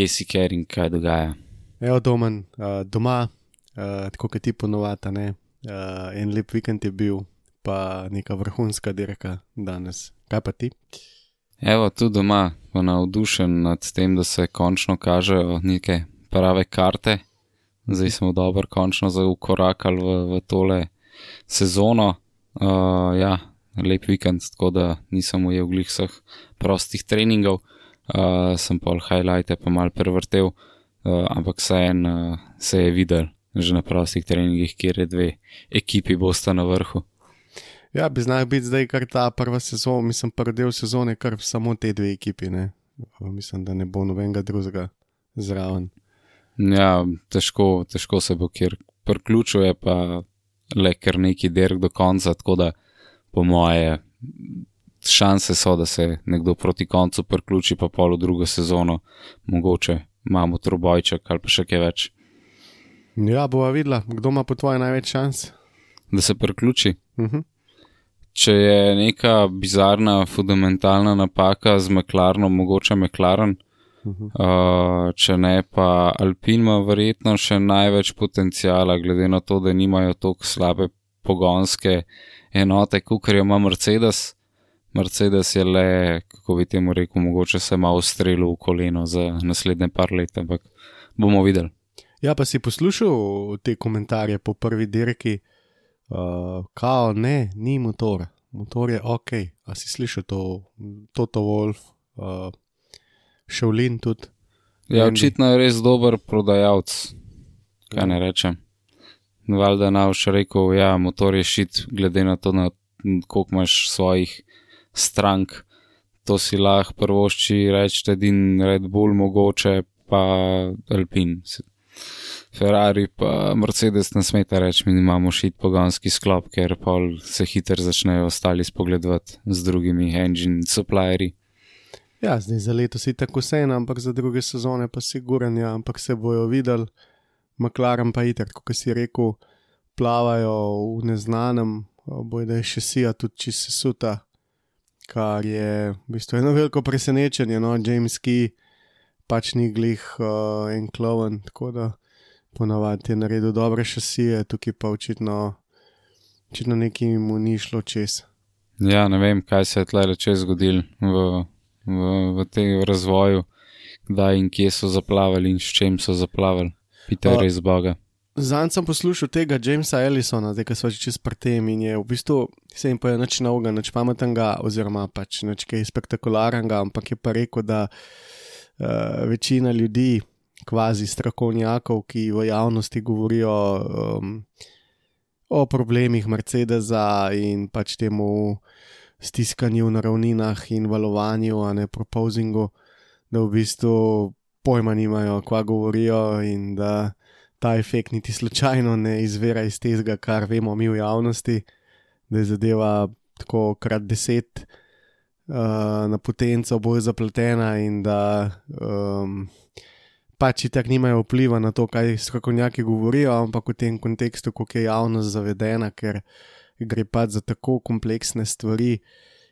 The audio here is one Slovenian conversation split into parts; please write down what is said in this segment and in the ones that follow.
Kje si ker in kaj dogaja. Evo, domen, uh, doma, uh, tako kot ti ponovata, ne. Uh, en lep vikend je bil, pa neka vrhunska dirka danes. Kaj pa ti? Evo, tu doma, navdušen nad tem, da se končno kažejo neke prave karte. Zdaj smo dobro končno zaukorakali v, v tole sezono. Uh, ja, lep vikend, tako da nisem ujel glih vseh prostih treningov. Uh, sem pol highlighte pa mal prevrtel, uh, ampak en uh, se je videl že na prostih treningih, kjer je dve ekipi bosta na vrhu. Ja, bi znal biti zdaj kar ta prva sezona, mislim, prvi del sezone, kar samo te dve ekipi, ne. Mislim, da ne bo nobenega drugega zraven. Ja, težko, težko se bo kjer priključuje, pa le kar neki derg do konca, tako da po moje šanse so, da se nekdo proti koncu priključi, pa pol v drugo sezono, mogoče imamo trobojček ali pa še kaj več. Ja, bova videla, kdo ima po tvoje največ šans. Da se priključi. Uh -huh. Če je neka bizarna, fundamentalna napaka z McLarenom, mogoče McLaren, Uh -huh. uh, če ne pa Alpin ima verjetno še največ potencijala, glede na to, da nimajo tako slabe pogonske enote, kot jo ima Mercedes. Mercedes je le, kako bi temu rekel, mogoče se malo strelil v koleno za naslednje par let, ampak bomo videli. Ja, pa si poslušal te komentarje po prvi dirki, uh, kao ne, ni motor, motor je ok. A si slišal to, Toto Wolf, uh, Šovlin tudi? Ja, očitno je res dober prodajalec, kaj ne rečem. Valjda je Navš rekel, ja, motor je šit, glede na to, na koliko imaš svojih strank. To si lahko prvošči reči, edin Red Bull mogoče, pa Alpin. Ferrari pa Mercedes ne smete reči, mi imamo šit pogonski sklop, ker pa se hitro začnejo ostali spogledovati z drugimi engine supplierji. Ja, zdaj za leto si tako sen, ampak za druge sezone pa siguren, ja, ampak se bojo videli. McLaren pa itek, kot si rekel, plavajo v neznanem, boj da je še sija tudi čisto sesuta, kar je v bistvu eno veliko presenečenje. No? James Key pač ni glih uh, en kloven, tako da ponavadi je naredil dobre šasije, tukaj pa očitno, očitno nekaj mu ni šlo čez. Ja, ne vem, kaj se je tle reče zgodil v, v, v tem razvoju, kdaj in kje so zaplavali in s čim so zaplavali. Pite Pa- res Boga. Zanj sem poslušal tega Jamesa Ellisona, zdaj ko smo že čez prtem in je v bistvu se jim je nič novega, nič pametnega, oziroma pač nič kaj spektakularnega, ampak je pa rekel, da uh, večina ljudi, kvazi strokovnjakov, ki v javnosti govorijo um, o problemih Mercedesa in pač temu stiskanju na ravninah in valovanju, a ne proposingu, da v bistvu pojma nimajo, kva govorijo in da ta efekt niti slučajno ne izvira iz tega, kar vemo mi v javnosti, da je zadeva tako krat deset uh, na potenco bolj zapletena in da um, pač itak nimajo vpliva na to, kaj strokovnjaki govorijo, ampak v tem kontekstu, kako je javnost zavedena, ker gre pač za tako kompleksne stvari,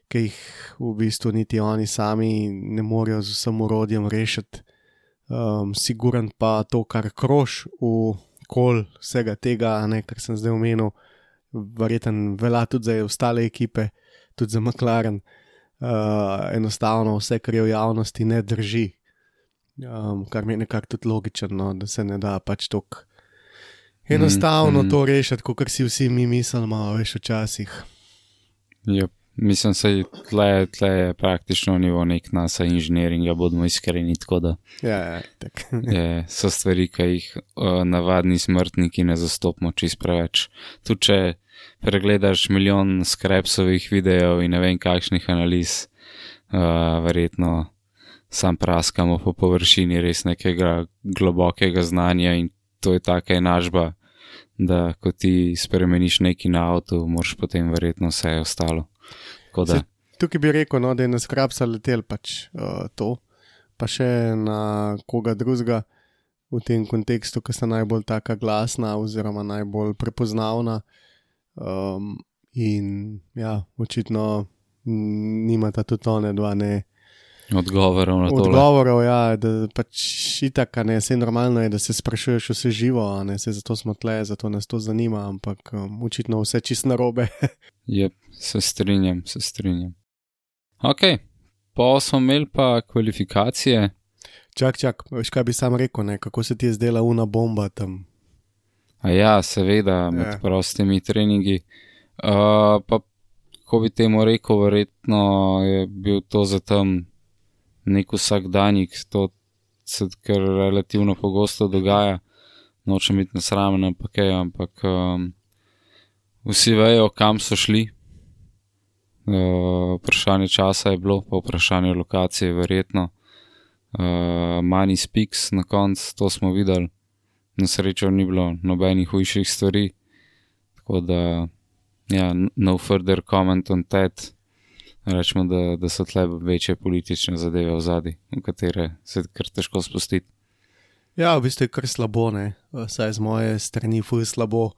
ki jih v bistvu niti oni sami ne morejo z vsem urodjem rešiti um, siguren pa to, kar krož v kol vsega tega, ne, kar sem zdaj omenil, verjeten velja tudi za ostale ekipe, tudi za McLaren. Uh, enostavno vse, kar je v javnosti, ne drži. Um, kar mi je nekako tudi logično, no, da se ne da pač tako enostavno Mm, mm. to rešiti, kot si vsi mi mislimo, veš, včasih. Yep. Mislim, da tle, tle je praktično nivo nek NASA inženiringa, bodimo iskreni. Da Ja, ja, tak. je, so stvari, ki jih uh, navadni smrtniki ne zastopimo čist preveč. Tudi če pregledaš milijon skrepsovih videov in ne vem kakšnih analiz, uh, verjetno sam praskamo po površini res nekega globokega znanja in to je taka enažba, da ko ti spremeniš neki na avtu, moraš potem verjetno vse ostalo. Tako da, Se- Tukaj bi rekel, no, da je na skrapsa letel pač uh, to, pa še na koga drugega v tem kontekstu, ki sta najbolj taka glasna oziroma najbolj prepoznavna. Um, in ja, očitno nimata tudi one dva ne. odgovorov na to. Odgovorov, ja, da pač itak, ne, vse normalno je, da se sprašuješ vse živo, ne, se zato smo tle, zato nas to zanima, ampak um, očitno vse čist narobe. Jep, se strinjam, se strinjam. Ok, pa smo imeli pa kvalifikacije. čak, čak, veš kaj bi sam rekel, ne, kako se ti je zdela una bomba tam. A ja, seveda, med Ja. ja. prostimi treningi. Uh, pa, ko bi temu rekel, verjetno je bil to za tam nek vsakdanjik, to se kar relativno pogosto dogaja. Nočem biti nasramen, ampak je, ampak um, vsi vejo, kam so šli. Uh, vprašanje časa je bilo, pa vprašanje lokacije, verjetno. Uh, Mani Speaks na koncu, to smo videli na srečo ni bilo nobenih hujših stvari. Tako da, ja, no further comment on that. Rečemo, da, da so tle večje politične zadeve v zadnji, v katere se kar težko spustiti. Ja, v bistvu je kar slabo, ne, saj z moje strani fuj slabo,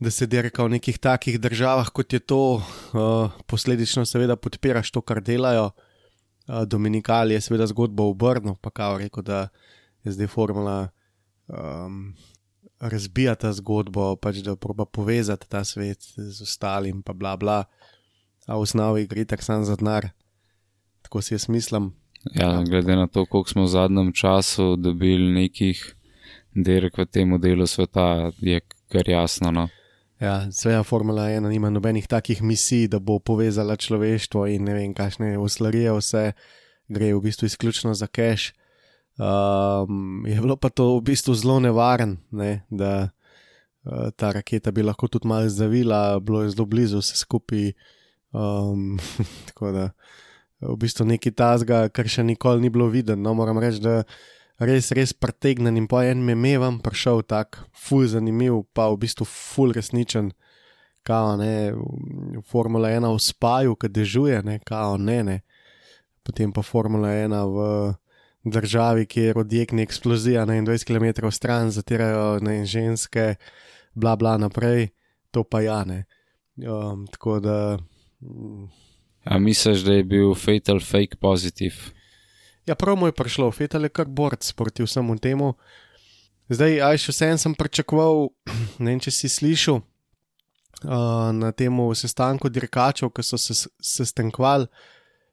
da se dirka v nekih takih državah, kot je to, uh, posledično seveda podpiraš to, kar delajo. Uh, Dominikali je seveda zgodba obrnil, pa kao rekel, da je zdaj formula um, razbija ta zgodbo, pač da proba povezati ta svet z ostalim, pa bla bla. A v osnovi gre tako sam za denar. Tako si jaz mislim. Ja, glede na to, koliko smo v zadnjem času dobili nekih dirk v tem delu sveta, je kar jasno. No? Ja, Sveja Formula 1 nima nobenih takih misij, da bo povezala človeštvo in ne vem, kakšne uslarije, vse gre v bistvu izključno za cache. Um, je bilo pa to v bistvu zelo nevaren, ne, da uh, ta raketa bi lahko tudi malo zavila, bilo je zelo blizu vse skupaj. Um, tako da v bistvu nekaj tazga, kar še nikoli ni bilo videno. No, moram reči, da res, res pretegnen in po enem je vam prišel tak, ful zanimiv, pa v bistvu ful resničen, kao ne, Formula 1 v spaju, ki dežuje, ne, kao ne, ne. Potem pa Formula 1 v državi, kjer odjekne eksplozija na 21 km stran, zatirajo ne, ženske, bla bla naprej, to pa ja ne. Um, tako da. mm, A misliš, da je bil fatal fake pozitiv? Ja, prav mu je prišlo, Fetal je kar borc proti vsemu temu. Zdaj, aj še vsem sem pričakoval, ne vem, če si slišal uh, na tem sestanku dirkačev, ki so se sestankovali,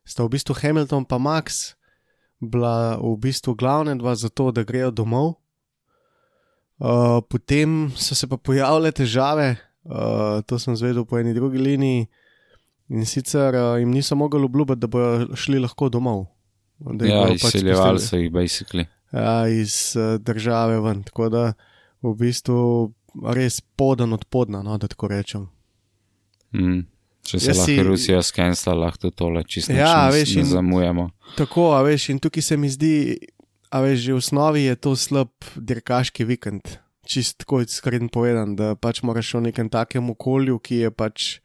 sta v bistvu Hamilton in Max bila v bistvu glavne dva za to, da grejo domov. Uh, potem so se pa pojavile težave, uh, to sem zvedel po eni drugi liniji, in sicer uh, jim niso mogli obljubiti, da bodo šli lahko domov. Ja, pač izseljevali spustili, so jih, basically. ja, iz uh, države ven. Tako da v bistvu res podan od podna, no, da tako rečem. Mm. Če se Jaz lahko si- si... Rusija skensta, lahko tole čisto Ja, veš, in- zamujamo. Tako, a veš, in tukaj se mi zdi, a veš, že v osnovi je to slab dirkaški vikend. Čist tako iskren povedan, da pač moraš v nekem takem okolju, ki je pač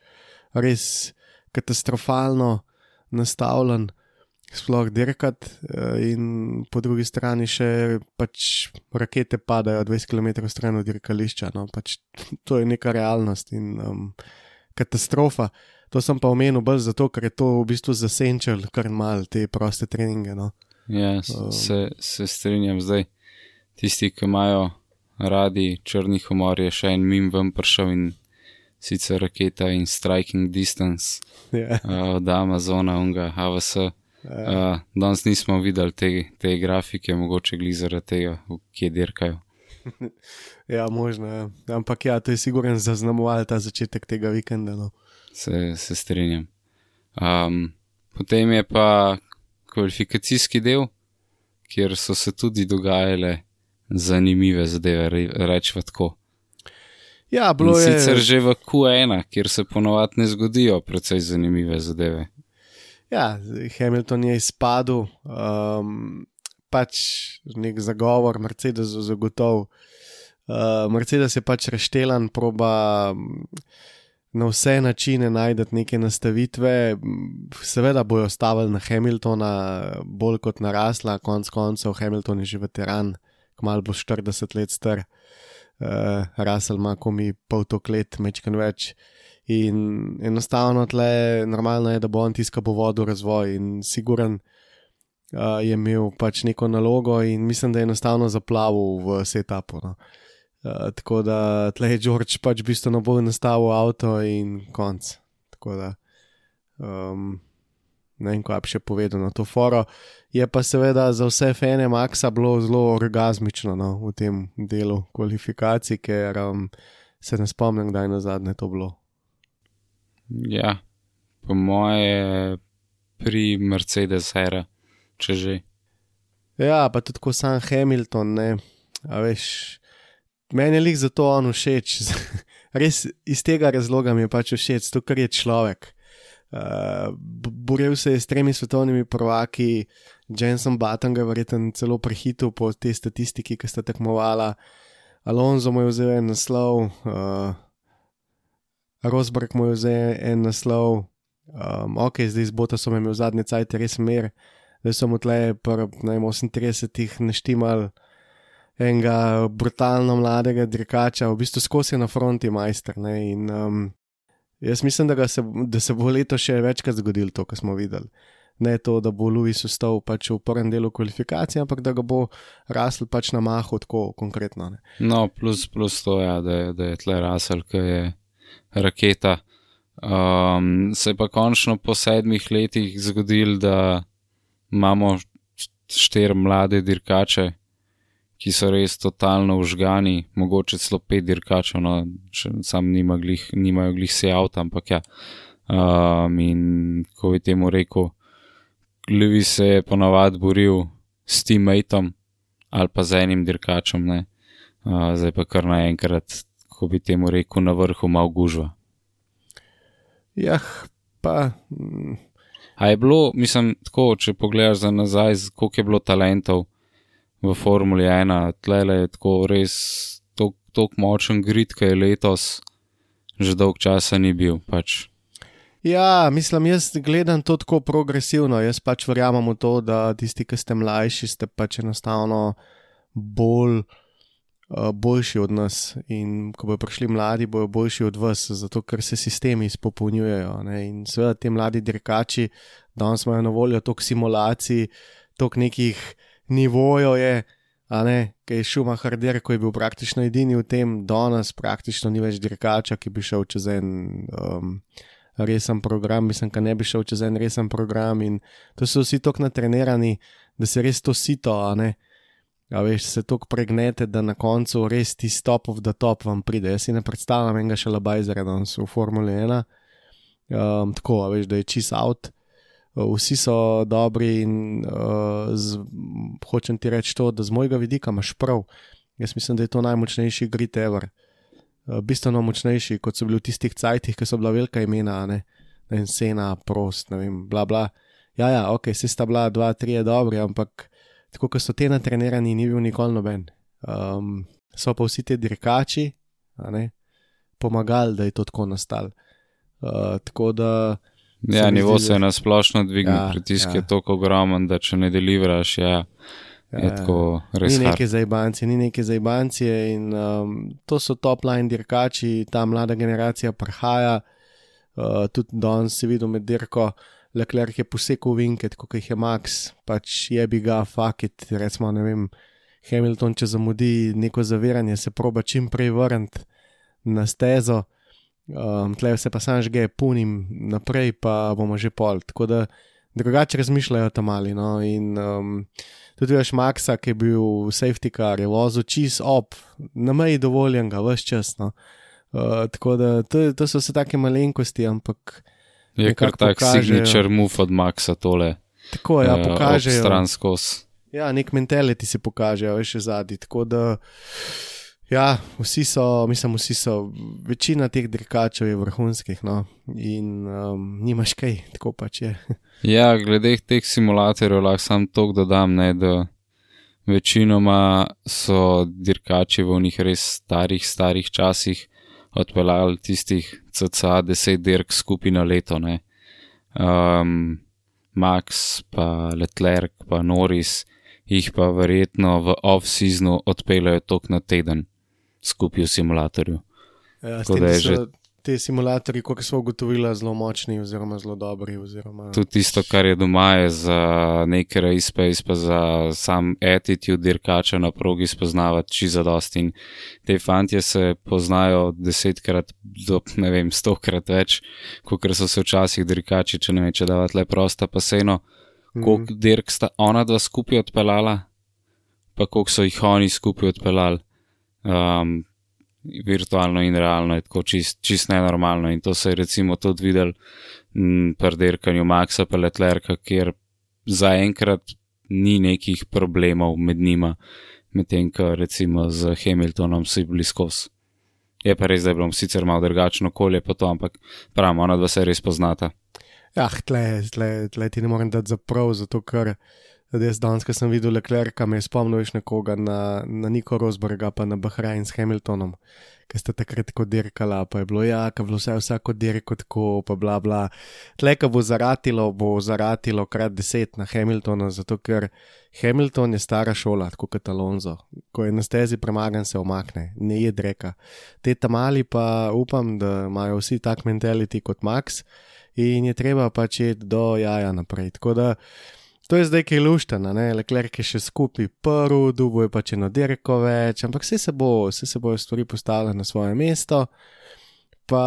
res katastrofalno nastavljen, sploh dirkat, eh, in po drugi strani še pač rakete padajo 20 km stran od dirkališča. No, pač to je neka realnost in um, katastrofa. To sem pa omenil bolj zato, ker je to v bistvu zasenčil kar mal te proste treninge. No. Ja, se, se strinjam zdaj. Tisti, ki imajo radi črni humor, je še en mim ven prišel in sicer raketa in striking distance Ja, uh, od Amazona, unga AVS. Uh, danes nismo videli te, te grafike, mogoče glih zaradi tega, kje dirkajo. ja, možno. Ja. Ampak ja, to je sigurno zaznamoval ta začetek tega vikenda. No. Se, se strinjam. Um, potem je pa kvalifikacijski del, kjer so se tudi dogajale zanimive zadeve, rečemo tako. Ja, bilo je. Sicer že v Q1, kjer se ponovadi ne zgodijo precej zanimive zadeve. Ja, Hamilton je izpadel, um, pač nek zagovor, Mercedes je zagotovil. Uh, Mercedes je pač reštelan, proba na vse načine najti neke nastavitve. Seveda bojo stavili na Hamiltona, bolj kot narasla, konc koncev Hamilton je že veteran, kmalo bo 40 let star uh, Russell ima komi pol tok let, mečkan več. In enostavno tle, normalno je, da bo on tiskal po vodu razvoj in siguren uh, je imel pač neko nalogo in mislim, da je enostavno zaplavil v setupu. No. Uh, tako da tle je George pač bistveno bolj nastavil avto in konc. Tako da. Um, ne vem, kaj bi še povedal na to foro. Je pa seveda za vse fene Maxa bilo zelo orgasmično no, v tem delu kvalifikacij, ker um, se ne spomnim, kdaj na zadnje to bilo. Ja, po moje pri Mercedes era, če že. Ja, pa tudi ko sam Hamilton, ne, a veš. Meni je lik zato on všeč, res iz tega razloga mi je pač všeč, to, ker je človek. Uh, boril se je s tremi svetovnimi prvaki, Jensen Button ga je verjetno celo prehitil po tej statistiki, ki sta tekmovala. Alonso mu je vzel en naslov, uh, Rosberg mu je vzel en naslov, um, ok, zdaj z Botasom je imel zadnje cajt res mer, da so mu tle pr 38 naštimal enega brutalno mladega dirkača, v bistvu skozi na fronti majster. Ne, in, um, Jaz mislim, da se, da se bo leto še večkrat zgodilo to, kar smo videli. Ne to, da bo Louis ustal pač v prvem delu kvalifikacije, ampak da ga bo rasel pač na mahu tako konkretno. Ne. No, plus, plus to, ja, da, da je tle rasel, ki je raketa. Um, se je pa končno po sedmih letih zgodil, da imamo štiri mlade dirkače, ki so res totalno užgani, mogoče celo pet dirkačev, no, sam nima glih, nimajo glih se avta, ampak ja. Um, in ko bi temu rekel, Levi se je ponavadi boril s teammateom ali pa z enim dirkačem, ne. Uh, zdaj pa kar naenkrat, ko bi temu rekel, na vrhu mal gužva. Ja, pa. Mm. A je bilo, mislim, tako, če pogledaš za nazaj, koliko je bilo talentov v Formuli 1, tle je tako res tako močen grid, ki je letos že dolg časa ni bil. Pač. Ja, mislim, jaz gledam to tako progresivno. Jaz pač verjamem v to, da tisti, ki ste mlajši, ste pač enostavno bolj. Uh, boljši od nas, in ko bodo prišli mladi, bodo boljši od vas, zato ker se sistemi izpopolnjujejo. Ne? In seveda, ti mladi dirkači, danes imajo na voljo toliko simulacij, toliko nekih nivojo je, ki je šuma harder, ko je bil praktično edini v tem, danes praktično ni več dirkača, ki bi šel čez en um, resen program, mislim, da ne bi šel čez en resen program. In to so vsi tako natrenirani, da se res to sito, a ne. A veš, se tako pregnete, da na koncu res ti stop of the top vam pride. Jaz si ne predstavljam enega šalabajzera danes v Formuli 1. Um, tako, a veš, da je čist out vsi so dobri in uh, z, hočem ti reči to, da z mojega vidika imaš prav. Jaz mislim, da je to najmočnejši grid ever. Uh, bistveno močnejši, kot so bili v tistih cajtih, ki so bila velika imena, ne vem, Sena, Prost, ne vem, bla bla. Ja, ja, ok, se sta bila dva, tri dobri, ampak tako, kot so te natrenirani, ni bil nikoli noben. Um, so pa vsi ti dirkači, pomagali, da je to tako nastalo. Uh, tako da. Ja, nivo se je na splošno dvignil, ja, pritisk ja. je tako ogromen, da če ne deliveraš, ja, ja, je tako res. Ni neke zajbancije, ni neke zajbancije in um, to so top line dirkači, ta mlada generacija prihaja. Uh, tudi danes si videl med dirko, Leclerc je posekal vinket, kot jih je Max, pač je bi ga fakit, recimo, ne vem, Hamilton, če zamudi neko zaviranje, se proba čim prej vrniti na stezo um, tle se pa sam žge, punim naprej, pa bomo že pol. Tako da drugače razmišljajo tam mali. No? In um, tudi veš, Maxa, ki je bil safety car, je vozil čist op, na meji dovoljen ga, vse čas. No? Uh, tako da to, to so vse take malenkosti, ampak. Je kar tak pokažejo- signature move od Maxa tole. Tako ja, eh, pokažejo. Stran skozi. Ja, nek mentality se pokažejo, veš, zadnji. Tako da, ja, vsi so, mislim, vsi so, večina teh dirkačev je vrhunskih, no, in um, nimaš kaj, tako pač je. Ja, glede teh simulatorjev lahko sam to dodam, ne, da večinoma so dirkači v njih res starih, starih časih odpeljali tistih CCA 10 dirk skupaj na leto. Ne. Um, Max, pa Leclerc, pa Norris jih pa verjetno v off-seasonu odpeljajo tok na teden skupaj v simulatorju. Ja, Tako da je so že- te simulatorji, kot smo ugotovili, zelo močni, oziroma zelo dobri. Oziroma, Tudi tisto, kar je doma, je za nek race pace, pa za sam attitude dirkača na progi spoznavati čisto dost. In te fantje se poznajo desetkrat, do ne vem, stokrat več, kot so se včasih dirkači, če ne vem, če davati le prosta paseno. Mhm. Koliko dirk sta ona dva skupaj odpeljala, pa koliko so jih oni skupaj odpeljali. Um, virtualno in realno je tako čist, čist nenormalno. In to se je recimo tudi videl pri dirkanju Maxa pa Letlerka, kjer zaenkrat ni nekih problemov med njima, medtem ko recimo z Hamiltonom so bili skozi. Je pa res, da je bilo sicer malo drugačno okolje, pa to, ampak pravimo, ona dva se res poznata. Ja, tle, tle, tle ti ne morem dati za prav, zato ker jaz danes, ko sem videl Leclerca, me je spomnil več nekoga na, na Niko Rosberga, pa na Bahrain s Hamiltonom, ki sta takrat tako dirkala, pa je bilo ja, ka bilo vse vsako dirko tako, pa bla bla. Tle, ko bo zaratilo, bo zaratilo krat deset na Hamiltona, zato ker Hamilton je stara šola, tako kot Alonso. Ko je na stezi premagan, se omakne, ne je dreka. Te tamali pa upam, da imajo vsi tak mentality kot Max in je treba pač iti do jaja naprej. Tako da to je zdaj kaj luštana, ne, Leclerc je še skupaj prvi, dubo je pač eno dirko več, ampak vse se bo, vse se bojo stvari postavile na svoje mesto. Pa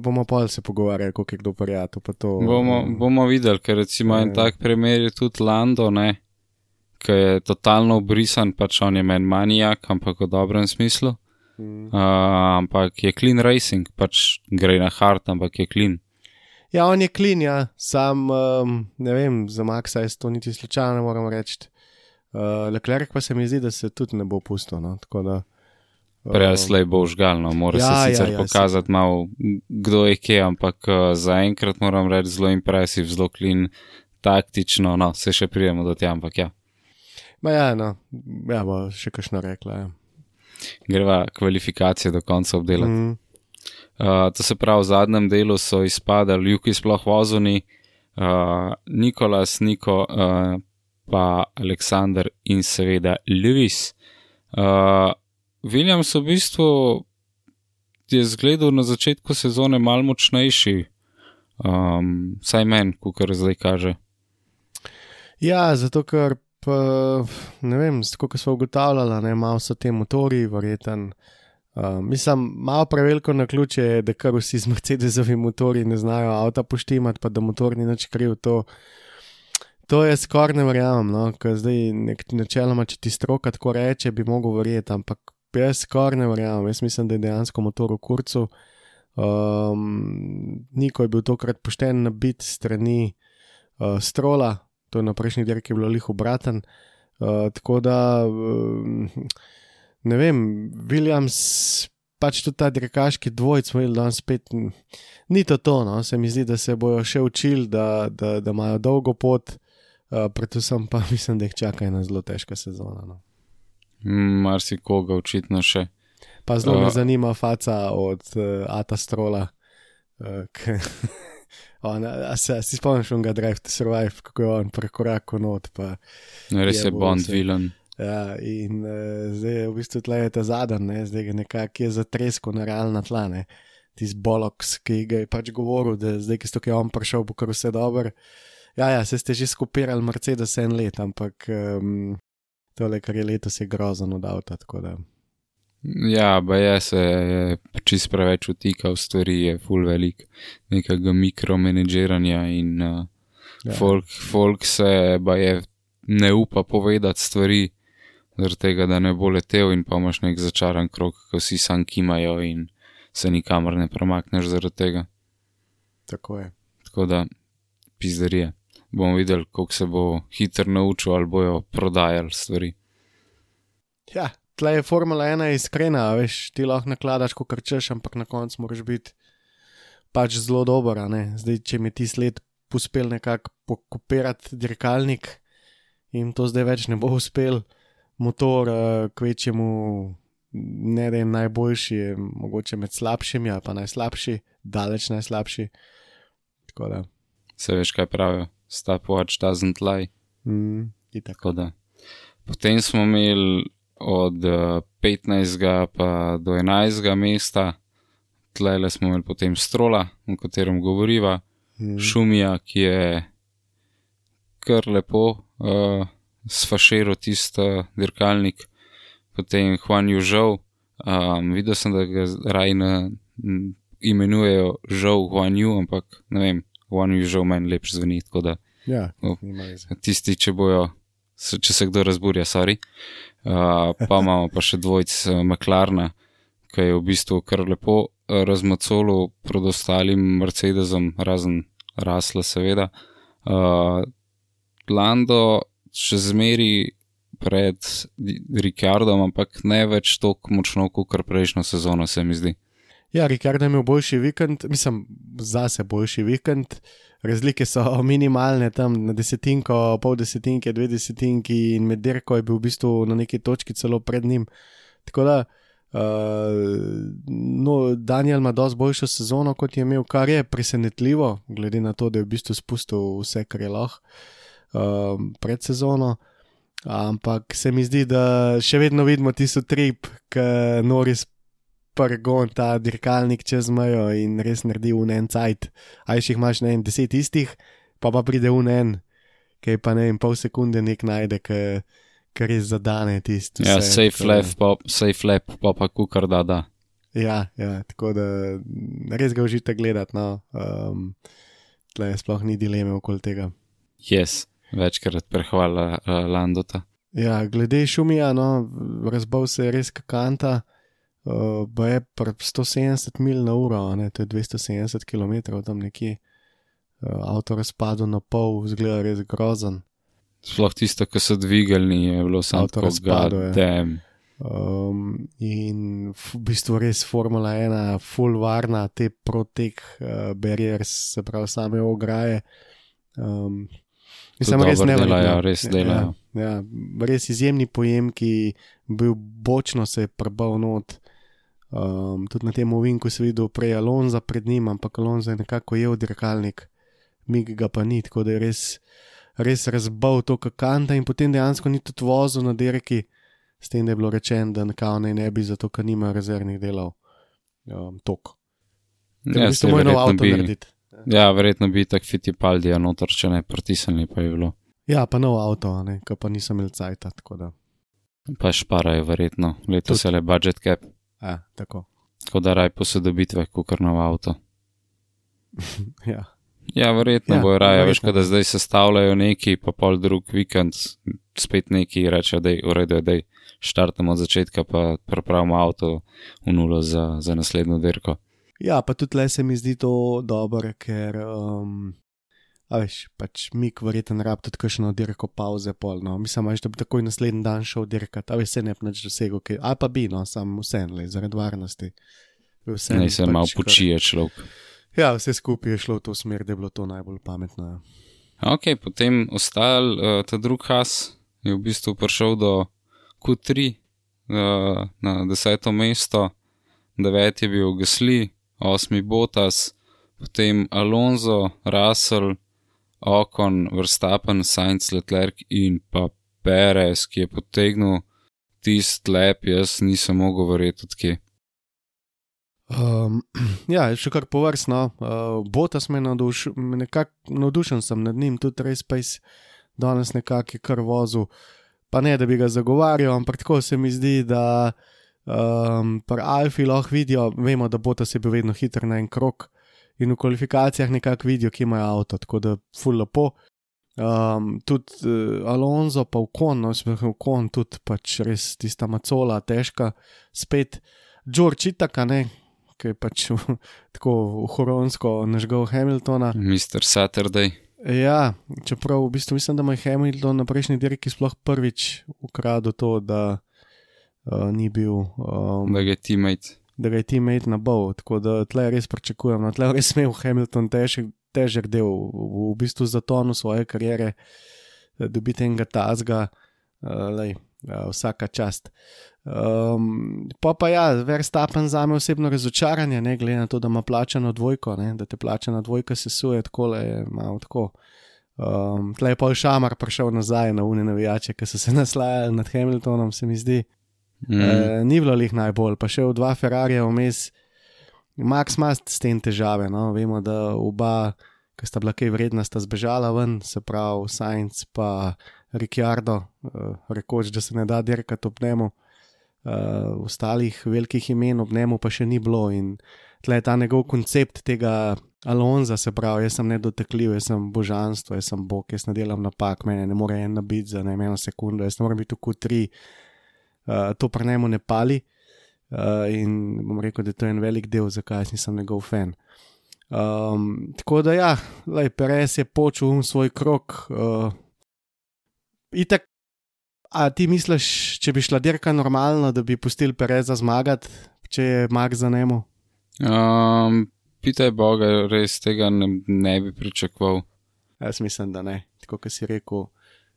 bomo pol se pogovarjali, kako je kdo prijatelj. pa to, Bomo, um, bomo videli, ker recimo en Ja. tak primer je tudi Lando, ne, ki je totalno obrisan, pač on je meni manijak, ampak v dobrem smislu. mm. Uh, ampak je clean racing, pač gre na hard, ampak je clean. Ja, on je klin, ja, sam um, ne vem, za Maxa je to niti slučajno, moram reči. Uh, Leclerc pa se mi zdi, da se tudi ne bo pustil. No? tako Da, Prej ali um, slej bo užgalno, mora Ja, se ja, sicer ja, pokazati malo, kdo je kje, ampak uh, zaenkrat moram reči zelo impresiv, zelo clean, taktično, no, se še prijemo do tja, ampak ja. Ma ja, no, ja, bo še kakšno rekla. Ja. Greva kvalifikacije do konca obdelati. Mm. Uh, to se pravi, v zadnjem delu so izpadali Juki sploh vozuni, uh, Nikolas, Niko, uh, pa Aleksandr in seveda Lewis. Uh, Williams v bistvu je zgledal na začetku sezone mal močnejši, um, saj meni, kot zdaj kaže. Ja, zato ker, pa, ne vem, tako kot smo ugotavljali, ne, malo so te motori, verjeten. Uh, mislim, malo preveliko na ključe je, da kar vsi z Mercedesovi motori ne znajo avta poštimati, pa da motor ni nič kriv. To, to je skoraj ne verjamem, no, ker zdaj nek, načeloma, če ti stroka tako reče, bi mogel verjeti, ampak jaz skoraj ne verjamem. Jaz mislim, da je dejansko motor v kurcu. Um, Niko je bil tokrat pošten nabit strani uh, strola, to je na prejšnji dirki bilo lih obraten. Uh, tako da, um, ne vem, Williams, pač tudi ta dirkaški dvojc, smo imeli danes spet, ni to to, no, se mi zdi, da se bojo še učili, da, da, da imajo dolgo pot, uh, predvsem pa mislim, da jih čaka ena zelo težka sezona. No. Mm, Marsikoga očitno še. Pa zelo me Uh, zanima faca od uh, Ata Strola. Uh, on, a se, a si spomniš, on ga Drive to Survive, kako je on prekorakal not. Pa, Res je Je, bo Bond se- vilen. Ja, in uh, zdaj je v bistvu tle je ta zadnji, ne, zdaj ga nekako je zatresko na realna tla. Ne. Tisti boloks, ki ga je pač govoril, da zdaj, ki je on prišel, bo kar vse dobro. Ja, ja, se ste že skopirali Mercedes en let, ampak um, tole, kar je letos, je grozno od avta. Ja, ba je se je čist preveč vtika v stvari, je full velik nekega mikromenedžiranja in uh, Ja. ja. folk, folk se ba je ne upa povedati stvari, zaradi tega, da ne bo letel in pa imaš nek začaran krok, ko vsi sam kimajo in se nikamor ne premakneš zaradi tega. Tako je. Tako da pizderije. Bomo videli, koliko se bo hitro naučil ali bojo prodajali stvari. Ja, tle je Formula 1 iskrena, a veš, ti lahko nakladaš, ko krčeš, ampak na koncu moraš biti pač zelo dober. Zdaj, če mi ti sled uspel nekako pokopirati dirkalnik in to zdaj več ne bo uspel, motor, uh, kvečemu, ne da je najboljši, je mogoče med slabšimi, ali pa najslabši, daleč najslabši. Tako da, Se veš, kaj pravijo. Stopwatch doesn't lie. mm. Tako da. Potem smo imeli od eh, 15. pa do 11. mesta, tlele smo imeli potem strola, o katerem govoriva, Mm. šumija, ki je kar lepo uh, sfaširal tisti dirkalnik, potem Juan Južov. Um, videl sem, da ga raj m, imenujejo žal Juan Ju, ampak ne vem, Juan Južov meni lepše zveni. Da Ja, veze. tisti, če bojo, če se kdo razburja, sorry. Uh, pa imamo pa še dvojc Maklarna, ki je v bistvu kar lepo uh, razmacolo pred ostalim Mercedesom, razen Rasla, seveda. Uh, Lando še zmeri pred Ricardom, ampak ne več tako močno kot prejšnjo sezono, se mi zdi. Ja, Rikardo je imel boljši vikend, mislim, zase boljši vikend. Razlike so minimalne, tam na desetinko, pol desetinke, dve desetinki, in med dirko je bil v bistvu na neki točki celo pred njim. Tako da, uh, no, Daniel ima dosti boljšo sezono, kot je imel, kar je presenetljivo, glede na to, da je v bistvu spustil vse, kar je lahko uh, pred sezono. Ampak se mi zdi, da še vedno vidimo tisto trip, ki Noris prgon ta dirkalnik čez mejo in res naredi v en cajt. Aj še jih imaš na en deset istih, pa pa pride v en, ki je pa ne en pol sekunde nek najde, ki res zadane tisti. Ja, vse, safe lap, pa, safe lap, pa pa kukar da, da. Ja, ja, tako da res ga užite gledati. No. Um, tle sploh ni dileme okoli tega. Yes, večkrat prehvala uh, Landota. Ja, glede šumija, no, razbal se je res kakanta. Uh, ba je pri 170 mil na uro, ne, to je 270 km tam nekje. Uh, avto razpadel na pol, zgleda res grozen. Sploh tisto, ki so dvigalni, je bilo samo tako razpadel, ja. Um, in v bistvu res Formula 1, full varna, te protek uh, barriers, se pravi same ograje. Um, To sem res dobro neverjetno. delajo, res delajo. Ja, ja, res izjemni pojem, ki bil bočno se je prebal not. Um, tudi na tem ovinku si videl prej Alonza pred njim, ampak Alonza je nekako jev dirkalnik, mig ga pa ni, tako da je res, res razbal to kakanta in potem dejansko ni tudi vozil na dirki, s tem, da je bilo rečeno, da nekako naj ne bi, zato ker nima rezervnih delov. Um, tok. Ja, v bistvu saj moj nov verjetno avto bi, narediti. Ja, verjetno bi tak Fittipaldija noter, če ne pritisnili, pa je bilo. Ja, pa nov avto, a ne, ki pa nisem imel cajta, tako da. Pa šparajo, verjetno, letos je le budget cap, Ja, tako. tako da raj posodobitve, kukar nov avto. Ja. Ja, verjetno Ja, bojo raje, veš, da zdaj sestavljajo neki, pa pol drug vikend, spet neki rečejo, da je v redu, da štartamo od začetka, pa pripravimo avto v nulo za, za naslednjo dirko. Ja, pa tudi le se mi zdi to dobro, ker, um, a veš, pač mik verjeten rab tudi kakšno dirko pauze polno. Mislim, veš, da bi takoj naslednji dan šel dirkat, a veš, se ne bi nič dosegel, ki, a pa bi, no, sam vseeno, le, zaradi varnosti. Vseeno Ne se pač malo kar- počije človek. Ja, vse skupaj je šlo v to smer, da je bilo to najbolj pametno. ja. Ok, potem ostal, uh, ta drug has je v bistvu prišel do Q3 uh, na deseto mesto, devet je bil Gasly, osmi Botas, potem Alonso, Russell, Ocon, Verstappen, Sainz, Leclerc in pa Perez, ki je potegnil tisti lep, jaz nisem mogel verjeti, odkje. Um, ja, še kar povrstno. Uh, Botas me navduš, nekako navdušen sem nad njim, tudi res Space danes nekako je kar vozil. Pa ne, da bi ga zagovarjal, ampak tako se mi zdi, da um, pri Alfi lahko vidijo, vemo, da Botas je bil vedno hiter na en krok in v kvalifikacijah nekako vidijo, ki imajo avto, tako da ful lepo. Um, tudi uh, Alonso, pa v kon, no, sploh v kon, tudi pač res tista macola, težka, spet. George Itaka, ne, ki je pač tako horonsko nažgal Hamiltona. Mr. Saturday. Ja, čeprav v bistvu mislim, da mu je Hamilton na prejšnji dirki sploh prvič ukradel to, da uh, ni bil. Um, da je teammate. Da je teammate na bol, tako da tle res pričakujem. No, tle res imel Hamilton težek, težek del, v, v bistvu za tonu svoje kariere, dobiti enega tazga, uh, lej, uh, vsaka čast. Um, pa pa ja, Verstappen za me osebno razočaranje, ne glede na to, da ima plačano dvojko, ne, da te plačana dvojka se suje, tako le malo tako. Um, tle je pa šamar prišel nazaj na unine navijače, ki so se naslajali nad Hamiltonom, se mi zdi. Mm. E, ni bilo jih najbolj, pa še v dva Ferrari vmes. Max ima s tem težave, no? vemo, da oba, ki sta bila kaj vredna, sta zbežala ven, se pravi Sainz pa Ricciardo, uh, rekoč, da se ne da dirkati ob njemu uh, ostalih velikih imen ob njemu pa še ni bilo. In tle je ta njegov koncept tega Alonza, se pravi, jaz sem nedotekljiv, jaz sem božanstvo, jaz sem bog, jaz ne delam napak, mene ne more ena biti za ne eno sekundo, jaz ne morem biti v Q3, uh, to pa njemu ne pali. Uh, in bom rekel, da je to en velik del, zakaj nisem njegov fan. Um, tako da, ja, lej, Perez je počel svoj krok. Uh, itak A ti misliš, če bi šla dirka normalno, da bi pustil Pereza zmagati, če je Max za njemu? Um, Pitaj Boga, res tega ne, ne bi pričakoval. Jaz mislim, da ne. Tako kot si rekel,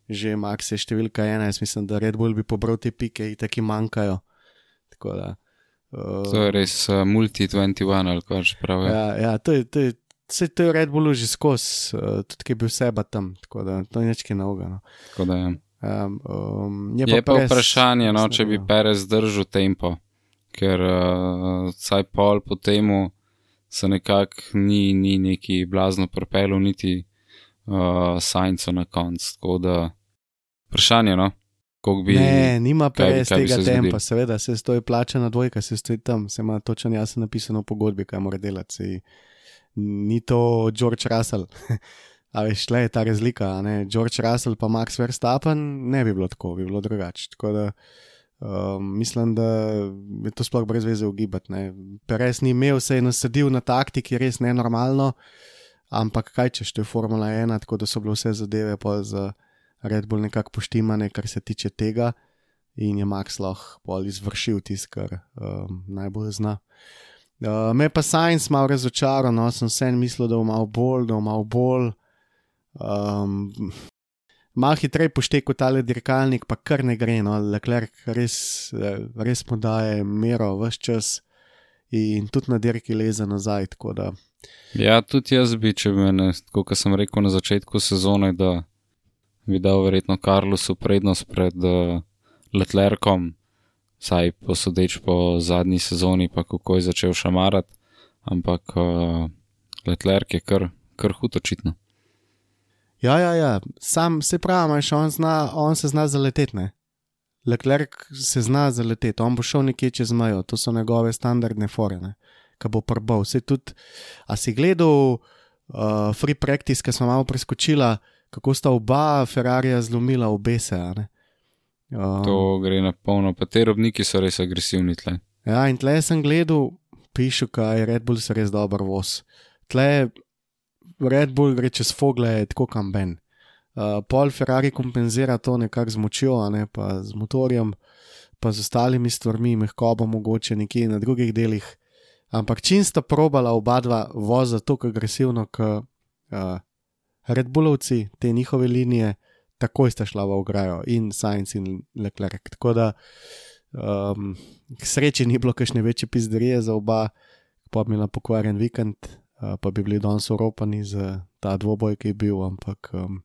že Max je številka ena, jaz mislim, da Red Bull bi pobral te pike taki manjkajo. Da, uh, to je res uh, multi-21 ali kaj že pravi. Ja, ja to, je, to, je, to, je, to je Red Bull že skozi, uh, tudi ki je bil seba tam, tako da to je nekaj novega. No. Tako da je. Ja. Um, um, je, je pa, pa vprašanje, no, če bi Perez držal tempo, ker uh, saj pol po temu se nekako ni, ni neki blazno propelo, niti uh, Sajnco na koncu. Tako da vprašanje, no. Bi, ne, nima Perez tega tempa, seveda se stoji plačana dvojka, se stoji tam, se ima točno jasno napisano v pogodbi, kaj mora delati. Sej, ni to George Russell. A veš, le je ta razlika, ne? George Russell pa Max Verstappen, ne bi bilo tako, bi bilo drugače. Tako da um, mislim, da je to sploh brez veze ugibati. Perez ni imel, se je nasadil na taktiki, res nenormalno, ampak kaj češ, to je Formula 1, tako da so bile vse zadeve pa za Red Bull nekako poštimane, kar se tiče tega, in je Max lahko bolj izvršil tisto, kar um, najbolj zna. Uh, me pa Science malo razočaral, no, sem vse mislil, da bo malo bolj, da bo malo bolj. Um, Mal hitreje pošteko tale dirkalnik, pa kar ne gre, no, lekler res, res mu daje mero vse čas in tudi na dirki leze nazaj. Ja, tudi jaz bi, če bi me, kot sem rekel na začetku sezone, da bi dal verjetno Karlusu prednost pred uh, Letlerkom, saj posodeč po zadnji sezoni, pa kako je začel šamarati, ampak uh, Letlerk je kar, kar hud očitno. Ja, ja, ja. sam se pravi, on, zna, on se zna zaleteti. Leclerc se zna zaleteti, on bo šel nekje čez mejo, to so njegove standardne forene, ki bo prbal. Vse tudi, a si gledal uh, free practice, ki smo malo preskočila, kako sta oba Ferrarija zlomila obese. Um, to gre na polno, pa te robniki so res agresivni tle. Ja, in tle sem gledal, pišu, kaj je Red Bull res dober voz. Tle Red Bull gre čez fogle, tako kam ben. Uh, pol Ferrari kompenzira to nekako z močjo, ne pa z motorjem, pa z ostalimi stvarmi, mehkobo mogoče nekje na drugih delih. Ampak čim sta probala oba dva voza tako agresivno, kot uh, Red Bullovci, te njihove linije, takoj sta šla v ograjo in Science in Leclerc. Tako da um, k sreči ni bilo kakšne večje pizderije za oba, pa bi imela pokvarjen vikend, Eh, pa bi bili danes oropani za ta dvoboj, ki je bil. Ampak um,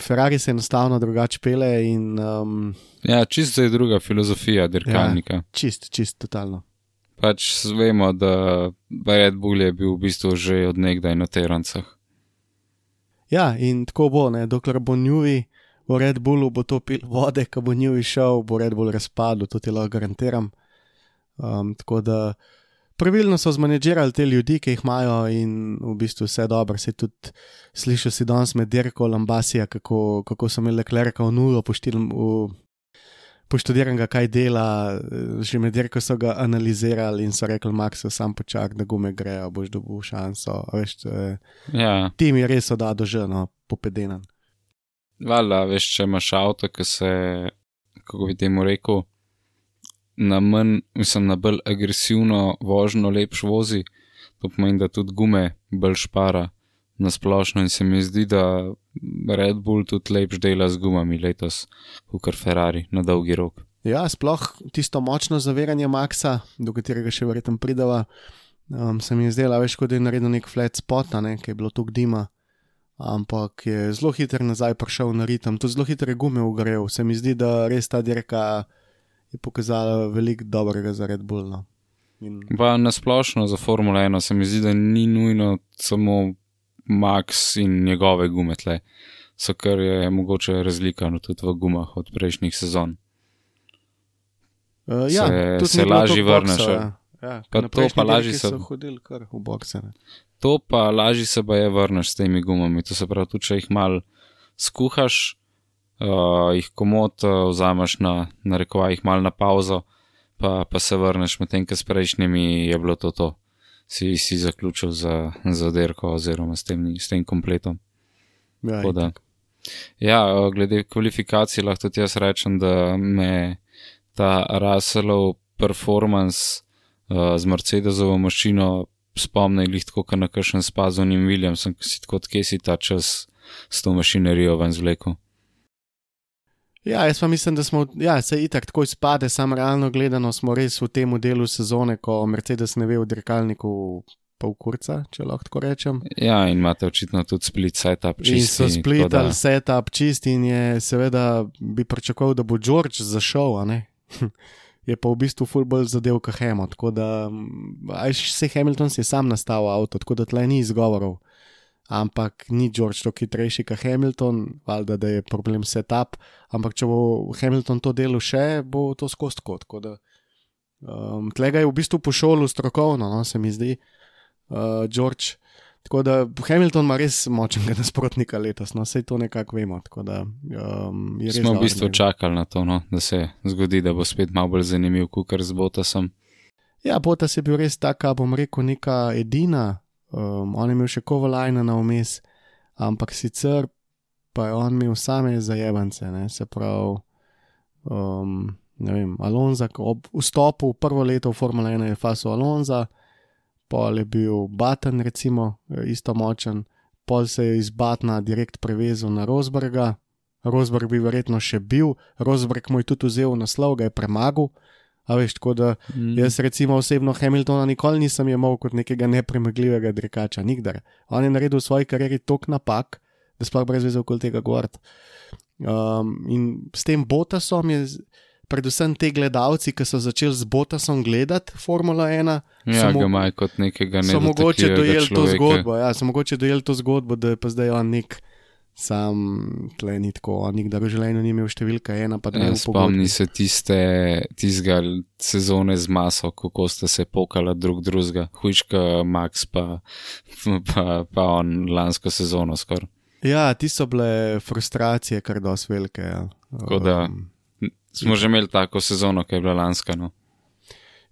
Ferrari se enostavno drugače pele. In, um, ja, čisto je druga filozofija dirkalnika. Ja, čist, čist, totalno. Pač vemo, da Red Bull je bil v bistvu že odnegdaj na terancah. Ja, in tako bo, ne? dokler bo njuvi v Red Bullu, bo to pil vode, ko bo njuvi šel, bo Red Bull razpadel, to ti lahko garantiram. Um, tako da pravilno so zmanjirali te ljudi, ki jih imajo in v bistvu vse dobro. Se tudi slišal si danes med Dirko Lambasija, kako, kako so imeli Klerka v nulo po 4 poštudiram ga, kaj dela. Že med dirko so ga analizirali in so rekli: Max, sam počakaj, da gume grejo, boš dobil šanso. Veš, ja. Tim je res odal do ženo, popedenen. Vala, veš, če imaš avto, ki se, kako bi temu rekel, na manj, mislim, na bolj agresivno vožnjo lepš vozi, to pomeni, da tudi gume bolj špara na splošno in se mi zdi, da Red Bull tudi lepš dela z gumami letos, kot Ferrari na dolgi rok. Ja, sploh tisto močno zaviranje Maxa, do katerega še verjetno pridava, um, se mi je zdelo, veš, kot da je naredil nek flat spot, ne, ki je bilo tu dima, ampak je zelo hiter nazaj prišel na ritem, tudi zelo hitre gume ugrel. Se mi zdi, da res ta dirka je pokazala veliko dobrega za Red Bull. No. In, Pa na splošno za Formulo 1 se mi zdi, da ni nujno samo Max in njegove gume tle, so kar je mogoče razlika no, tudi v gumah od prejšnjih sezon. uh, ja, Se- se lažje vrneš? Ja. Ja, Pa to pa lažje se- bokse. ne. To pa lažje se pa je vrneš s temi gumami, to se pravi, tudi če jih mal skuhaš, uh, jih komod uh, vzameš na, na rekovaj, jih mal na pauzo, pa, pa se vrneš, medtem ko s prejšnjimi je bilo to to. Si, si zaključil za, za derko oziroma s tem, s tem kompletom. Ja, Tako da. itak. Ja, glede kvalifikacij lahko tudi jaz rečem, da me ta Russellov performance uh, z Mercedesovo mašino spomni lih tako, kot na kakšen spazonim Williamsom, ki si tako, kje si ta čas s to mašinerijo ven zvlekel. Ja, jaz pa mislim, da smo, ja, se itak tako izpade, sam realno gledano smo res v tem delu sezone, ko Mercedes ne ve v dirkalniku pol kurca, če lahko tako rečem. Ja, in imate očitno tudi split setup čisti. in so splitali da- setup čist in je seveda bi pričakoval, da bo George zašel, a ne. Je pa v bistvu full bolj zadev kot Hemo, tako da ajš se Hamilton si je sam nastavil avto, tako da tle ni izgovorov. Ampak ni George toliko hitrejši kot Hamilton, valjda, da je problem setup, ampak če bo Hamilton to delo še, bo to skost kot. Da um, tlega je v bistvu pošolil strokovno, no, se mi zdi, uh, George. Tako da Hamilton ima res močnega nasprotnika letos, no vse to nekako vemo. Da, um, Smo v bistvu njega. čakali na to, no, da se zgodi, da bo spet malo bolj zanimiv, kot z Botasom. Ja, Botas je bil res taka, bom rekel, neka edina. Um, on je imel še kovalajna na vmes, ampak sicer pa je on imel same zajebance, ne? se pravi. Um, ne vem, Alonso, ob vstopu v prvo leto v Formula 1 je faso Alonso, pol je bil Batten, recimo, isto močen, pol se je iz Batna direkt prevezal na Rosberga, Rosberg bi verjetno še bil, Rosberg mu je tudi vzel naslov, ga je premagal. A veš, tako da Mm. Jaz, recimo, osebno Hamiltona nikoli nisem imel kot nekega nepremagljivega dirkača, nikdar. On je naredil v svoji karieri toliko napak, da sploh brez veze okoli tega govoriti. Um, in s tem Botasom je, predvsem te gledalci, ki so začeli z Botasom gledati Formula 1, Ja, so mo- kot nekega so mogoče dojeli to zgodbo. Ja, so mogoče dojeli to zgodbo, da je pa zdaj on nek. Sam tle ni tako, nikdar v življenju ni imel številka ena, pa dve Ja, Spomni se tiste, tistega sezone z maso, kako sta se pokala drug drugega, hujška Max pa, pa, pa on lansko sezono skoraj. Ja, ti so bile frustracije kar dosti velike. Ja. Tako da- Um, Smo že imeli tako sezono, ki je bila lanska, no.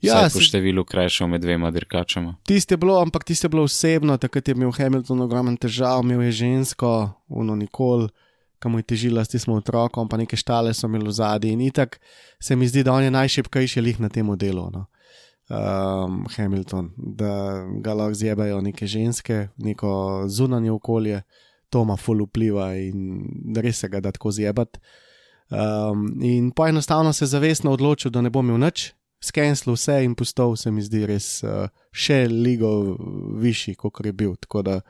Ja, Vsaj po številu krajšev med dvema dirkačama. Tiste je bilo, ampak tiste je bilo osebno, takrat je imel Hamilton ogromen težav, imel je žensko, uno nikoli, kam je težila s tistim otrokom, pa neke štale so imeli v zadnji. In itak se mi zdi, da on je najšipkejši lih na tem delu. No. Um, Hamilton, da ga lahko zjebajo neke ženske, neko zunanje okolje, to ima full vpliva in res se ga da tako zjebati. Um, in pa enostavno se zavestno odločil, da ne bo imel nič, skenslil vse in postal, se mi zdi, res uh, še ligo višji, kot je bil. Tako da,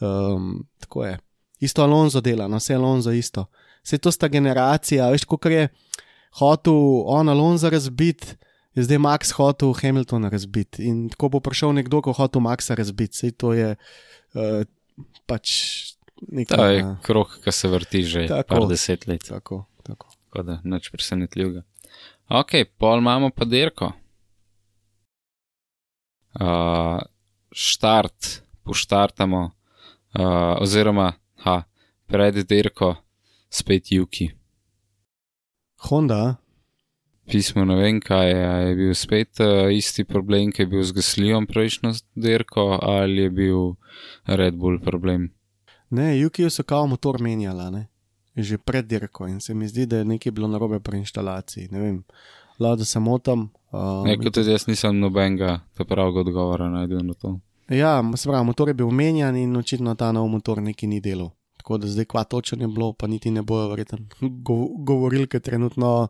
um, tako je. Isto Alonso dela, no vse Alonso isto. Vse to sta generacija, veš, kot je hotel on Alonso razbiti. Je zdaj Max hotel Hamiltona razbiti in tako bo prišel nekdo, ko hotel Maxa razbiti. Sej to je uh, pač nekaj. To je krok, ki se vrti že Tako. par deset let. Tako, tako. Tako da nič presenetljivega. Ok, pol imamo pa dirko. Uh, štart, poštartamo, uh, oziroma ha, pred dirko spet Juki. Honda, pismo, ne vem kaj je, je bil spet uh, isti problem, ki je bil z Gaslijem prejšnjo dirko, ali je bil Red Bull problem. Ne, Juki so kao motor menjala, ne? Že pred dirko in se mi zdi, da je nekaj bilo narobe pri instalaciji. Ne vem, lado se motam. Um, Ne, kot tudi jaz nisem nobenega pravega odgovora najdel na to. Ja, se pravi, motor je bil menjan in očitno ta nov motor neki ni delal. Tako da zdaj kva točno je bilo, pa niti ne bojo verjetno go govorili, ker trenutno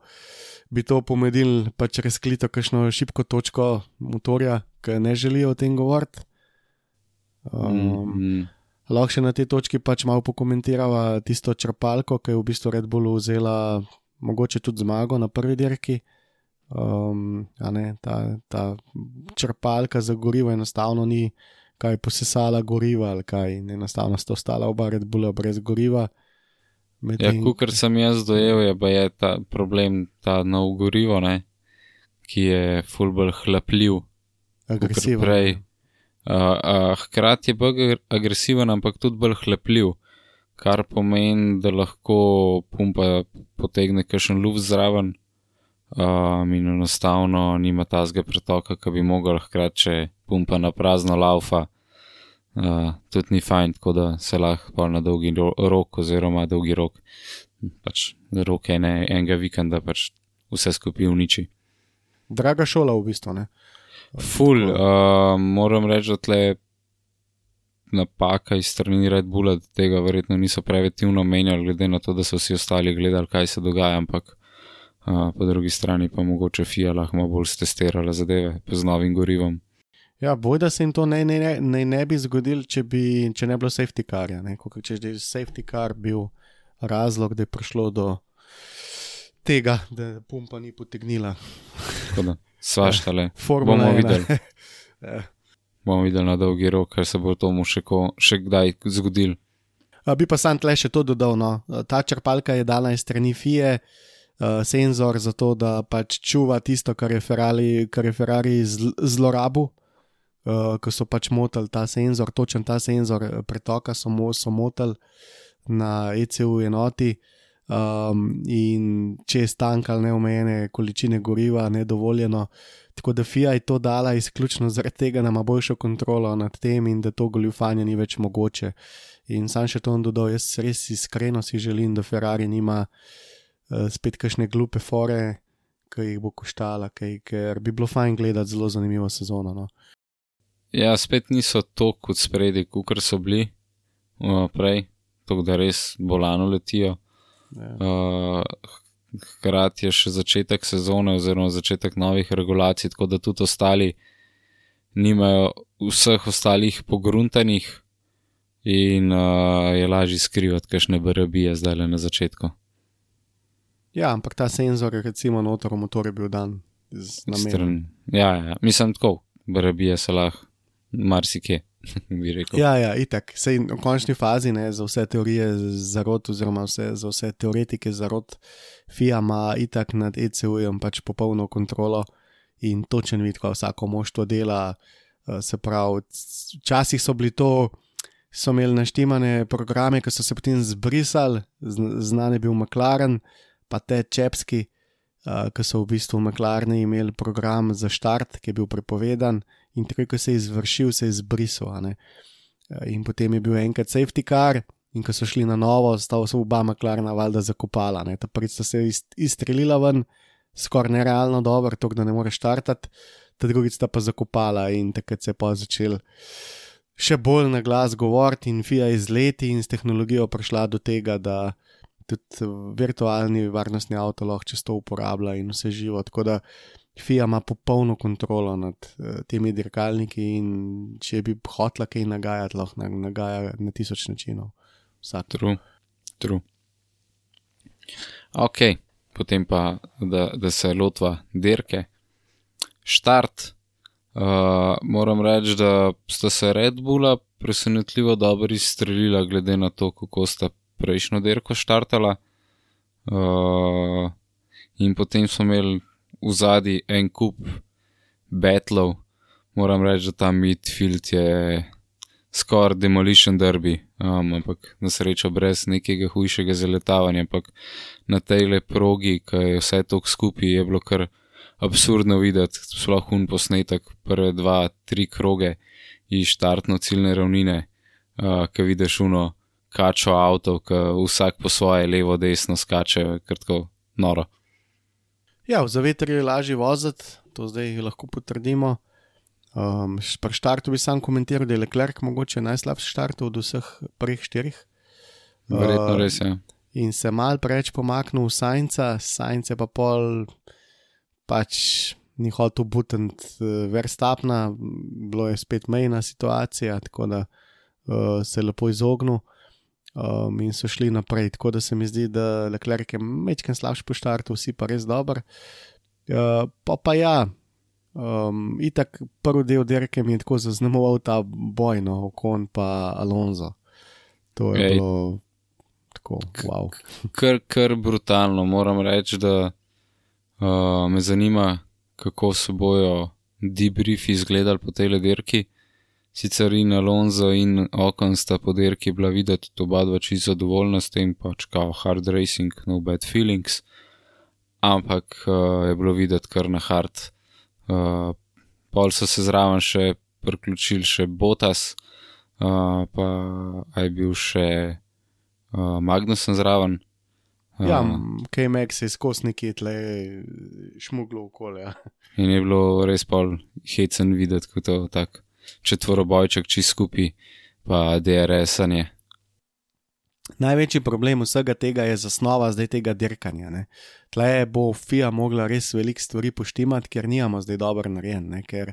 bi to pomedili, pa če razklito kakšno šibko točko motorja, ki ne želijo o tem govoriti. Um, Mm, Lahko še na tej točki pač malo pokomentirava tisto črpalko, ki je v bistvu Red Bullu vzela mogoče tudi zmago na prvi dirki. Um, ne, ta, ta črpalka za gorivo enostavno ni kaj posesala goriva ali kaj, enostavno sta ostala oba Red Bulla brez goriva. Ja, Medtem- kot sem jaz dojel, je pa je ta problem, ta nov gorivo, ne, ki je fulbol hlapljiv. agresiven. prej. Uh, uh, hkrati je bolj ag- agresiven, ampak tudi bolj hlepljiv, kar pomeni, da lahko pumpa potegne kakšen luft zraven um, in enostavno nima tazga pretoka, ki bi mogel, hkrati, če pumpa na prazno laufa, uh, tudi ni fajn, tako da se lahko na dolgi ro rok oziroma dolgi rok, pač rok ene, enega vikenda pač vse skupaj uniči. Draga šola v bistvu. Ne? Ful, uh, moram reči, da tle napaka iz strani Red Bulla, da tega verjetno niso preventivno menjali, glede na to, da so vsi ostali gledali, kaj se dogaja, ampak uh, po drugi strani pa mogoče FIA lahko bolj stestirala zadeve z novim gorivom. Ja, boj, da se jim to ne, ne, ne, ne, ne bi zgodilo, če, bi, če ne bi bilo safety carja. Če je safety car bil razlog, da je prišlo do tega, da pumpa ni potegnila. Tako da svaštale. Formula Bomo ena. videli. Ja. Bomo videli na dolgi rok, ker se bo tomu še, ko, še kdaj zgodil. A, Bi pa sam tle še to dodal. No. Ta črpalka je dana iz strani FIE, uh, senzor za to, da pač čuva tisto, kar je Ferrari, kar je Ferrari zl zlorabil. Uh, ko so pač motili ta senzor, točen ta senzor eh, pretoka, so, mo so motili na ECU enoti. Um, in če je stankal neomejene količine goriva, nedovoljeno. Tako da FIA je to dala izključno zaradi tega, da ima boljšo kontrolo nad tem in da to goljufanje ni več mogoče. In sam še to on dodal, jaz res iskreno si želim, da Ferrari nima uh, spet kakšne glupe fore, ki jih bo koštala, kaj, ker bi bilo fajn gledati zelo zanimivo sezono. No. Ja, spet niso to kot spredi, kot so bili uh, prej, tako da res bolano letijo. Ja. Uh, hkrati je še začetek sezone, oziroma začetek novih regulacij, tako da tudi ostali nimajo vseh ostalih pogruntanih in uh, je lažje skrivati, kakšne brabije zdaj le na začetku. ja, ampak ta senzor, recimo, notor v motor je bil dan z namenom. Stran, ja, ja, mislim tako, brabije se lahko marsikje, bi rekel. Ja, ja, itak. Sej v končni fazi ne, za vse teorije zarot, oziroma vse, za vse teoretike zarot, FIA ima itak nad ECU-jem pač popolno kontrolo in točen vid, kaj vsako moštvo dela. eh, Se pravi, včasih so bili to, so imeli naštemane programe, ki so se potem zbrisali, znan je bil McLaren, pa te Čepski, uh, ki so v bistvu v McLarenu imeli program za štart, ki je bil prepovedan in takoj, ko se je izvršil, se je zbrisal. a ne. Eh, In potem je bil enkrat safety car, in ko so šli na novo, sta se oba McLarena valjda zakopala. Ne. Ta prvič sta se iz- izstrelila ven, skoraj nerealno dobro, tako da ne moreš štartati, ta drugič sta pa zakopala in takrat se je pa začel. Še bolj na glas govoriti, in FIA je z leti in s tehnologijo prišla do tega, da tudi eh, virtualni varnostni avto lahko čisto uporablja in vse živo. Tako da FIA ima popolno kontrolo nad uh, temi dirkalniki in če bi hotla kaj nagajati, lahko na- nagaja na tisoč načinov. Vsak. True, true. Ok, potem pa, da, da se lotva dirke. Štart. Uh, moram reči, da sta se Red Bulla presenetljivo dobro izstrelila, glede na to, kako sta prejšnjo dirko štartala. Uh, in potem smo imeli v zadnji en kup batlov. Moram reči, da ta midfield je skoraj demolition derby um, ampak na srečo brez nekega hujšega zaletavanja. Ampak na tej le progi, ki je vse to skupaj, je bilo kar absurdno videti, sploh un posnetek, prve dva, tri kroge iz štartno ciljne ravnine, uh, ki vidiš uno kačo avto, ki vsak po svoje levo, desno skače, krtko noro. Ja, v zavetri je lažje voziti, to zdaj lahko potrdimo. Um, pri štartu bi sam komentiral, da je Leclerc mogoče najslabši štart od vseh prvih štirih. Verjetno uh, res je. In se mal preveč pomaknil v Sajnca, Sajnce pa pol pač ni hotel butiti uh, verstapna, bilo je spet mejna situacija, tako da uh, se je lepo izognil um, in so šli naprej. Tako da se mi zdi, da Leclerc je mečken slabši po štartu, vsi pa res dober. Uh, pa pa ja, um, itak prvi del derke mi je tako zaznamoval ta boj, no, okon pa Alonso. To je Ej. bilo tako, wow. Kar, kar brutalno, moram reči, da uh, me zanima, kako se bojo debriefi izgledali po tej lederki. Sicer in Alonso in Okon sta po derki bila videti oba dva čisto zadovoljna s tem, pač kao hard racing, no bad feelings, ampak uh, je bilo videti kar na hard. Uh, pol so se zraven še priključili še Botas, uh, pa je bil še uh, Magnusen zraven. Uh, ja, KMX je skozi neki tle šmuglo okolje. Ja. In je bilo res pol hecen videti, kot je tako četvorobojček, či skupaj, pa DRS-anje. Največji problem vsega tega je zasnova zdaj tega dirkanja. Ne. Tle bo FIA mogla res veliko stvari poštimati, ker nijamo zdaj dobro narejen, ne. ker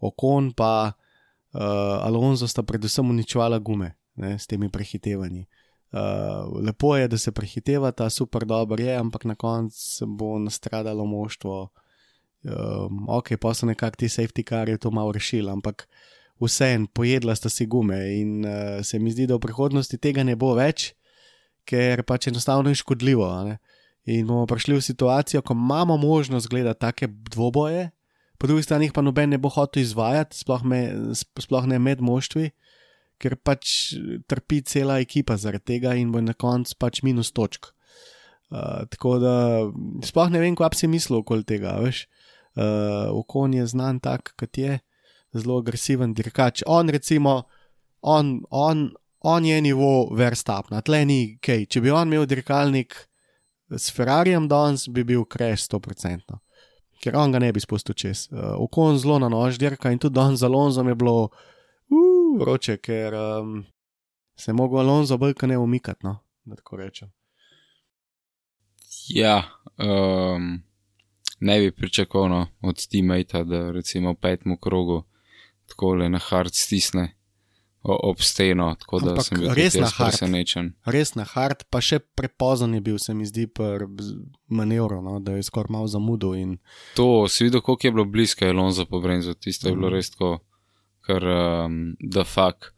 okon pa uh, Alonso sta predvsem uničevala gume ne, s temi prehitevanji. Uh, lepo je, da se prehitevata, super dobro je, ampak na koncu bo nastradalo moštvo um, ok, pa so nekako ti safety cari to malo rešili, ampak vseeno, pojedla sta si gume in uh, se mi zdi, da v prihodnosti tega ne bo več, ker pač enostavno je škodljivo. In bomo prišli v situacijo, ko imamo možnost gledati take dvoboje, po drugi strani pa noben ne bo hotel izvajati, sploh, me, sploh ne med moštvi. Ker pač trpi cela ekipa zaradi tega, in bo na koncu pač minus točk. Uh, tako da, sploh ne vem, kaj bi si mislil okoli tega. Veš? Uh, okon je znan tak, kot je, zelo agresiven dirkač. On, recimo, on, on, on je nivo verstapna, tle ni kaj. Če bi on imel dirkalnik s Ferrarijem danes, bi bil kreš 100%. Ker on ga ne bi spustil čez. Uh, okon zelo na nož dirka in tudi danes za Alonso je bilo uh, vroče, ker um, se je mogel Alonso brka ne umikati, no, da tako rečem. Ja, um, ne bi pričakoval no, od teammatea, da recimo v petem krogu tako le na hard stisne ob steno, tako da Ampak sem bil res presenečen. Res na hard, pa še prepozen je bil, se mi zdi, manevro, no, da je skoraj malo zamudil. In... To si videl, koliko je bilo blizu, je Lonzo po Brenzu, tisto je bilo mhm. res tako, kar um, da fuk.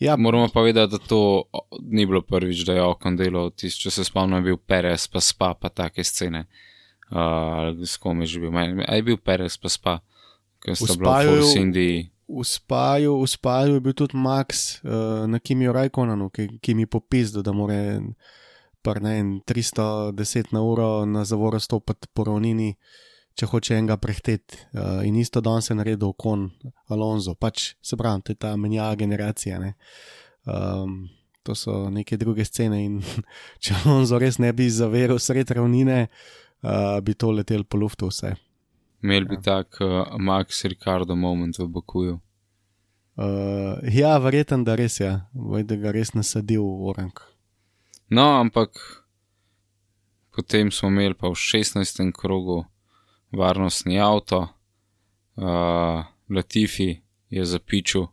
Ja, Moramo pa vedeti, da to ni bilo prvič, da je okon delal, če se spomnim, bil Perez, pa spa, pa take scene ali s kom je že bil, aj je bil Perez, pa spa, ker sta bila v Cindy. V spaju, v spaju je bil tudi Max uh, na Kimiju Rajkonanu, ki, ki mi popisal, da mora ne, 310 na uro na zavoro stopiti po ravnini, če hoče enega prehteti. Uh, in isto dan se je naredil kon Alonso, pač se pravi, to je ta menjava generacija. Um, to so neke druge scene in če Alonso res ne bi zaveril sred ravnine, uh, uh, bi to letel po luftu vse. Imel bi ja. tak uh, Max Ricardo moment v Bakuju. Uh, ja, verjeten, da res je, Voj, da ga res nasadil v orang. No, ampak potem smo imeli pa v 16. krogu varnostni avto, uh, Latifi je zapičil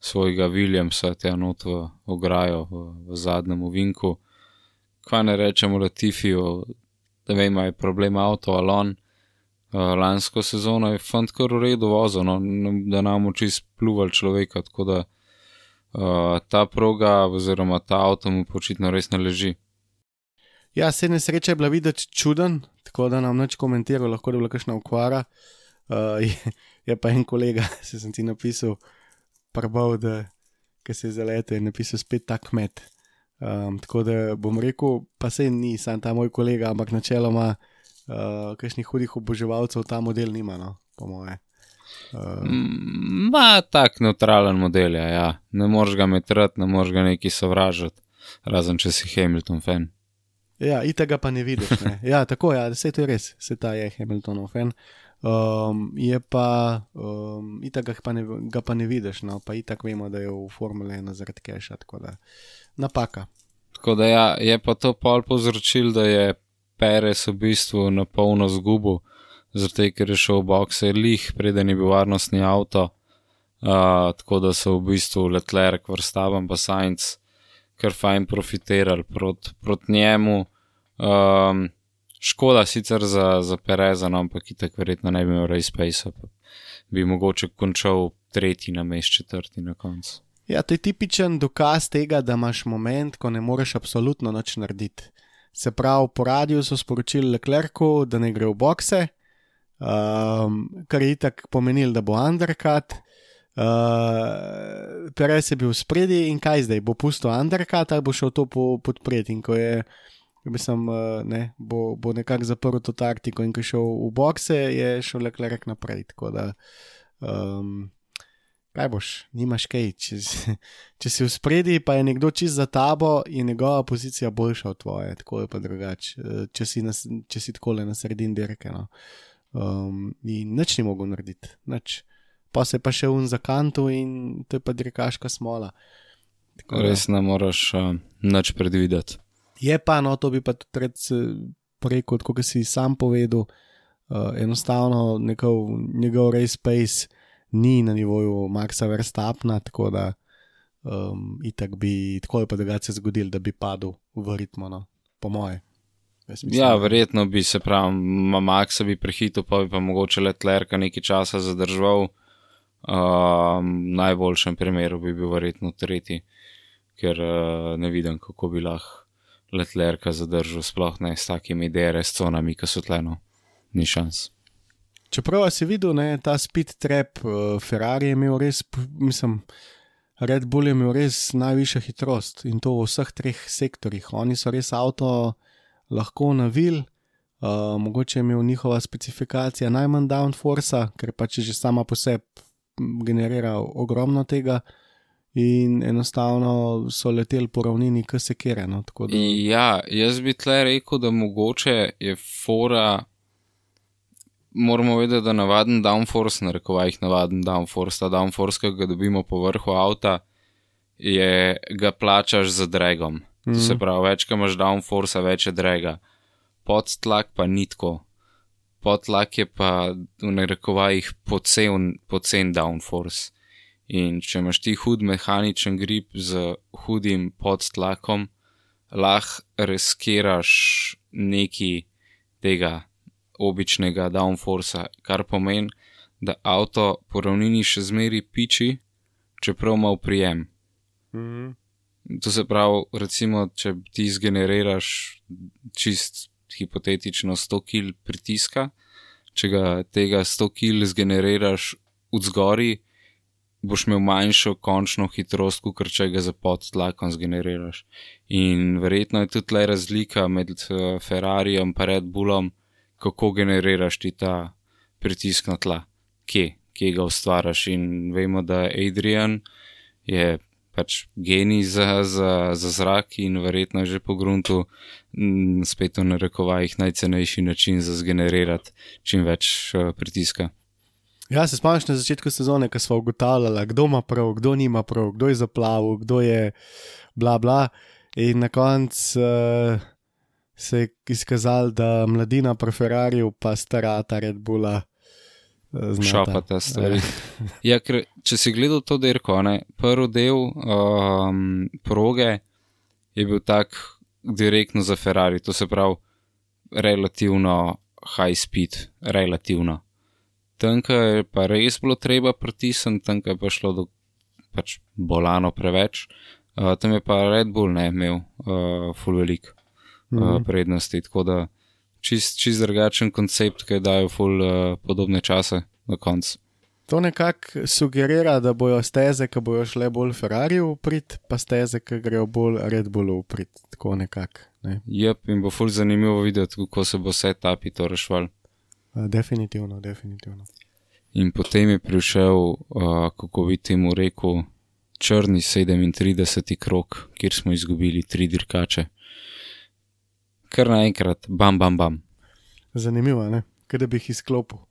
svojega Williamsa, te enot v ograjo v, v zadnjem uvinku. Kaj ne rečemo Latifiju, da vem, je problem avto ali on. Uh, lansko sezono je fant kar v redu vozil, no, da nam oči spluval človeka, tako da uh, ta proga oziroma ta avto mu počitno res ne leži. Ja, se ne sreča je bila videti čuden, tako da nam neč komentiral, lahko da je bila kakšna ukvara. Uh, je, je pa en kolega, se sem ti napisal, prbal, da se je zaletel in napisal spet tak met. Um, tako da bom rekel, pa se ni sam ta moj kolega, ampak načeloma, uh, kakšnih hudih oboževalcev ta model nima, no, po moje. Uh, Ma tak neutralen model, ja, ja. ne moreš ga metrati, ne moreš ga neki sovražiti, razen če si Hamilton fan. ja, itega pa ne vidiš. Ne. Ja, tako je, ja, vse to je res, se ta je Hamiltonov fan. Um, je pa, um, itak pa ne, ga pa ne vidiš, no, pa itak vemo, da je v Formule 1 zaradi keša, tako da napaka. Tako da ja, je pa to pol povzročil, da je Perez v bistvu na polno zgubo, zato ker je šel v boxe lih, preden je bil varnostni avto. Uh, tako da so v bistvu Leclerc, Verstappen pa Sainz kar fajn profitirali proti prot njemu. Um, škoda sicer za, za Pereza, no, ampak itak verjetno ne bi imel race pace, bi mogoče končal tretji na mest, četrti na koncu. Ja, to je tipičen dokaz tega, da imaš moment, ko ne moreš absolutno nič narediti. Se pravi, po radiju so sporočili Leclercu, da ne gre v boxe, um, kar je itak pomenil, da bo undercut. Uh, Perez je bil spredi in kaj zdaj, bo pustil undercut ali bo šel to po, podpreti. In ko je, mislim, uh, ne, bo, bo nekako zaprl to taktiko in ko je šel v boxe, je šel Leclerc naprej. Tako da, um, kaj boš, nimaš kaj. Če, če si v spredi, pa je nekdo čist za tabo, je njegova pozicija boljša od tvoje, tako je pa drugače, če si, na, če si tako le na sredini dirke. No. Um, in nič ni mogel narediti, nič pa se pa še un za kantu in to je pa dirkaška smola. Tako, Res ne moreš uh, nič predvideti. Je pa, no, to bi pa tudi rekel, kot si sam povedal, uh, enostavno njegov, njegov race pace ni na nivoju Maxa Verstappna, tako da um, itak bi, tako je pa drugače zgodil, da bi padel v ritmo, no, po moje. Mislim, ja, verjetno bi se pravi, Maxa bi prehitil, pa bi pa mogoče letlerka nekaj časa zadržal. Um, v najboljšem primeru bi bil verjetno tretji, ker uh, ne vidim, kako bi lahko letlerka zadržal, sploh ne s takimi DRS conami, ki so tleno, ni šans. Čeprav si videl, da je ta speed trap, uh, Ferrari je imel res, mislim, Red Bull je imel res najvišjo hitrost in to v vseh treh sektorjih. Oni so res avto lahko navil, uh, mogoče je imel njihova specifikacija najmanj downforce, ker pa če že sama po sebi generira ogromno tega, in enostavno so leteli po ravnini, ki se kere. No, da... Ja, jaz bi tle rekel, da mogoče je fora. Moramo vedeti, da navaden downforce, na rekovajih navaden downforce, ta downforce, ki ga dobimo po vrhu avta, je ga plačaš z dragom. Mm -hmm. Se pravi, več, ko imaš downforce, več je draga. Pod tlak pa nitko podlak je pa v narekovajih pocen, pocen downforce. In če imaš ti hud mehaničen grip z hudim podtlakom, lahko riskiraš neki tega običnega downforcea, kar pomeni, da avto po ravnini še zmeri piči, čeprav ima prijem. Mm -hmm. To se pravi, recimo, če ti zgeneriraš čist hipotetično 100 kg pritiska, če ga tega 100 kg zgeneriraš v zgori, boš imel manjšo končno hitrost, kot če ga za pod tlakom zgeneriraš. In verjetno je tudi le razlika med uh, Ferrarijem in Red Bullom, kako generiraš ti ta pritisk na tla, kje, kje ga ustvariš. In vemo, da Adrian je pač genij za, za, za zrak in verjetno že po gruntu m, spet v narekovajih najcenejši način za zgenerirati čim več uh, pritiska. Ja, se spomniš na začetku sezone, ko smo ugotavljali, kdo ima prav, kdo nima prav, kdo je zaplavil, kdo je bla bla. In na koncu uh, se je izkazalo, da mladina pri Ferrariu pa stara ta Red Bulla šopata stvari. ja, ker, če si gledal to dirko, ne, prvi del um, proge je bil tak direktno za Ferrari, to se pravi relativno high speed, relativno. Tanka je pa res bilo treba pritisniti, tanka je pa šlo do pač bolano preveč. Uh, tam je pa Red Bull ne imel uh, full velik mm -hmm. prednosti, tako da čist, čist drugačen koncept, ki dajo ful uh, podobne čase na koncu. To nekako sugerira, da bojo steze, ki bojo šle bolj Ferrari uprit, pa steze, ki grejo bolj Red Bullu uprit. Tako nekako. Ne. Jep, in bo ful zanimivo videti, kako se bo vse tapi to rešval. Uh, definitivno, definitivno. In potem je prišel, uh, kako bi temu rekel, črni 37. krok, kjer smo izgubili tri dirkače. Kar naenkrat, bam, bam, bam. Zanimivo, ne? Kaj da bi jih izklopil.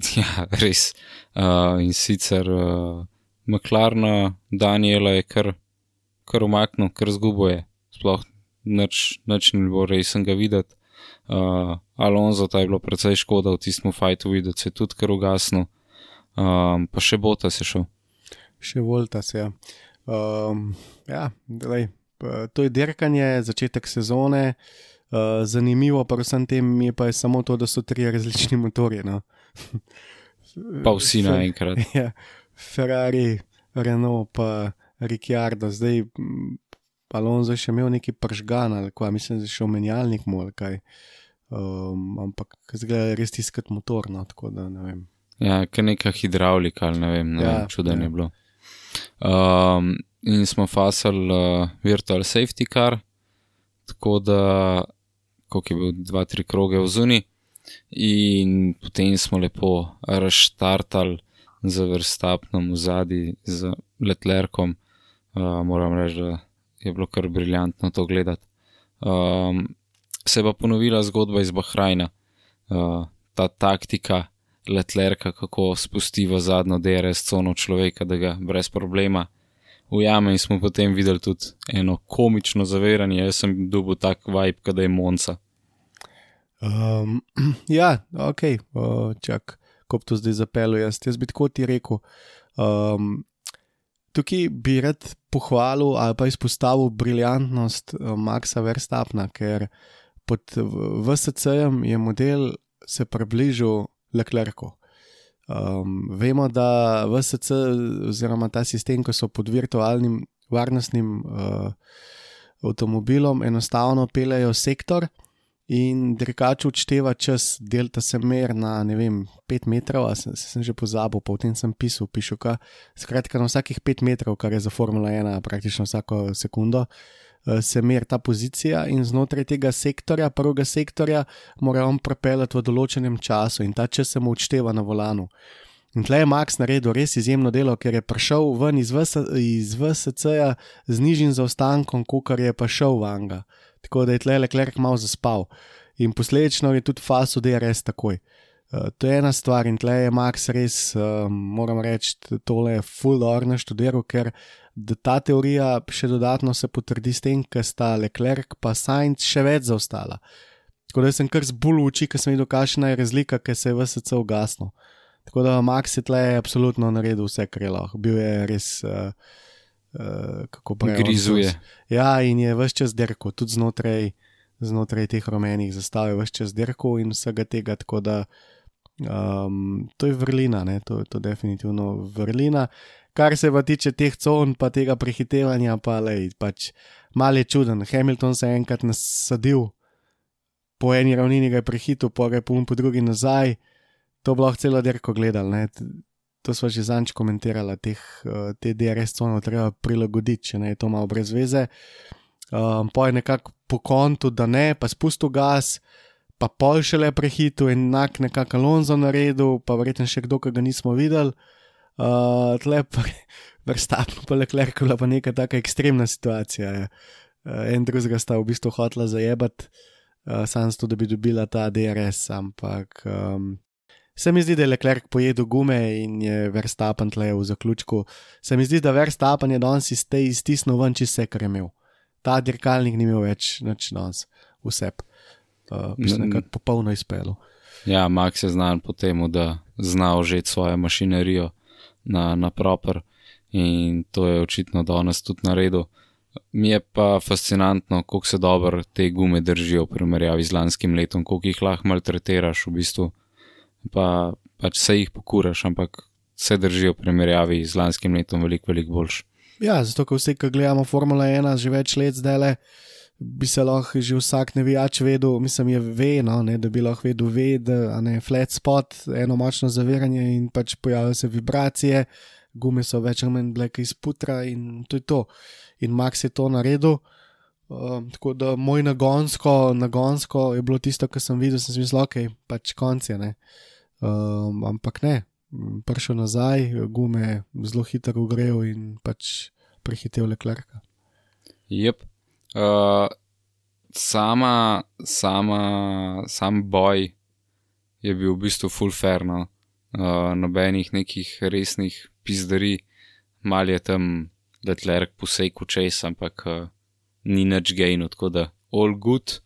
Ja, res. Uh, in sicer uh, McLaren, Daniela je kar, kar umaknil, kar zgubo je. Sploh nič, nič ni bilo resen ga videti. Uh, Alonso, ta je bilo precej škoda v tistem fajtu videti, se je tudi kar ugasnil. Um, pa še Bota se šel. Še Volta se je. Ja. Um, ja, delej, to je dirkanje, začetek sezone. Uh, zanimivo pa vsem tem je pa je samo to, da so tri različni motorji. No. Pa vsi naenkrat. Ja, Ferrari, Renault, pa Ricciardo, zdaj Alonso je še imel neki pržgan ali kaj, mislim, da je šel menjalnik mu ali kaj. Um, ampak je res tiskati motor, no, tako da ne vem. Ja, ker neka hidravlika ali ne vem, ne Ja, vem čuden ja. je bilo. Um, in smo fasali uh, virtual safety car, tako da, koliko je bil, dva, tri kroge v zuni. In potem smo lepo razštartali z vrstapnom v zadnji, z letlerkom. Uh, moram reči, da je bilo kar briljantno to gledati. Um, se je pa ponovila zgodba iz Bahrajna, uh, ta taktika letlerka, kako spusti v zadnjo DRS cono človeka, da ga brez problema ujame. In smo potem videli tudi eno komično zaviranje. Jaz sem dobil tak vibe, kada je Monca. Um, ja, ok, uh, čak, ko bi to zdaj zapeljal, jaz, jaz bi tako ti rekel. Um, tukaj bi rad pohvalil ali pa izpostavil briljantnost uh, Maxa Verstapna, ker pod VSC-jem je model se približal Leclercu. Um, vemo, da VSC oziroma ta sistem, ko so pod virtualnim varnostnim uh, avtomobilom, enostavno peljejo sektor in dirkač odšteva čas, delta se mer na ne vem, 5 metrov, a sem, sem že pozabil, pa v tem sem pisal, pišu, ka, skratka na vsakih 5 metrov, kar je za Formula 1 praktično vsako sekundo. eh, Se meri ta pozicija, in znotraj tega sektorja, prvega sektorja, mora on prepeljati v določenem času, in ta čas se mu odšteva na volanu. In tle je Max naredil res izjemno delo, ker je prišel ven iz, VS, iz VSC-ja z nižjim zaostankom, kot je pa šel v Anga. Tako da je tle Leclerc malo zaspal. In posledično je tudi faso DRS takoj. Uh, to je ena stvar, in tle je Max res, um, moram reči, tole je full orno študiral, ker da ta teorija še dodatno se potrdi s tem, ker sta Leclerc pa Sainz še več zaostala. Tako da sem kar zbul v oči, ker sem videl, kakšna je razlika, ker se je VSC ugasnil. Tako da Max je tle absolutno naredil vse, kar je lahko. Bil je res, uh, uh, kako. Grizuje. Ja, in je vse čas derko, tudi znotraj, znotraj teh rumenih zastav je vse čas derko in vsega tega. Tako da um, to je vrlina, ne? to je to definitivno vrlina. Kar se pa tiče teh con, pa tega prehitevanja, pa lej, pač mal je čuden. Hamilton se je enkrat nasadil, po eni ravnini ga je prehitil, po ga je pum po drugi nazaj. To bi lahko celo derko gledali. Ne? To smo že zanč komentirali, teh, eh, te DRS cono treba prilagoditi, če ne je to malo brez veze. Um, po je nekako po kontu, da ne, pa spustil gas, pa pol šele prehitil in enak nekako Alonso naredil, pa verjetno še kdo, ki ga nismo videli. Uh, tle pa vrstapno, pa Leclerc, bila pa neka taka ekstremna situacija. je. Uh, en drugega sta v bistvu hotla zajebati, uh, sam zato, da bi dobila ta DRS, ampak um, se mi zdi, da je Leclerc pojedel gume in je Verstappen tle v zaključku. Se mi zdi, da Verstappen je danes iz te iztisnil ven čist vse, kar je imel. Ta dirkalnik ni imel več, nič danes, vse. Uh, mislim, N- nekako popolno izpelo. Ja, Max je znan po tem, da zna užeti svojo mašinerijo na, na proper in to je očitno danes tudi naredil. Mi je pa fascinantno, kako se dobro te gume držijo v primerjavi z lanskim letom, koliko jih lahko maltretiraš v bistvu, pa pač se jih pokuraš, ampak se držijo v primerjavi z lanskim letom veliko, veliko boljš. Ja, zato, ker vsi, ki gledamo Formula 1 že več let zdaj le, bi se lahko že vsak navijač vedel, mislim, je vedno, da bi lahko vedel, ve, da je flat spot, eno močno zaviranje in pač pojavljajo se vibracije, gume so več ali manj bleke iz putra in to je to. In Max je to naredil. Uh, tako da moj nagonsko, nagonsko je bilo tisto, kar sem videl, sem mislil, ok, pač konc je. Um, ampak ne, prišel nazaj, gume zelo hitro ugrejo in pač prehitev le klerka. Yep. Uh, sama, sama, sam boj je bil v bistvu full fair, no. uh, nobenih nekih resnih pizdari, mal je tam, da tlerk posejku čez, ampak uh, ni nič gejno, tako da all good.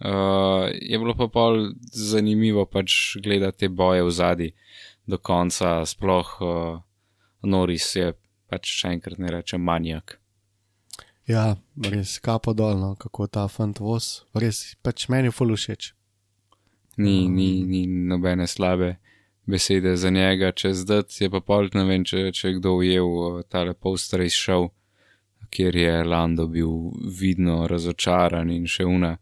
Uh, je bilo pa pol zanimivo pač gledati te boje v zadnji do konca, sploh uh, Noris je pač še enkrat ne reče manjak. Ja, res kapo dolno, kako ta fant voz, res pač meni ful všeč. Ni, ni, ni nobene slabe besede za njega, če zdaj je pa pol, ne vem, če, če je kdo ujel uh, tale poster iz šov kjer je Lando bil vidno razočaran in še una.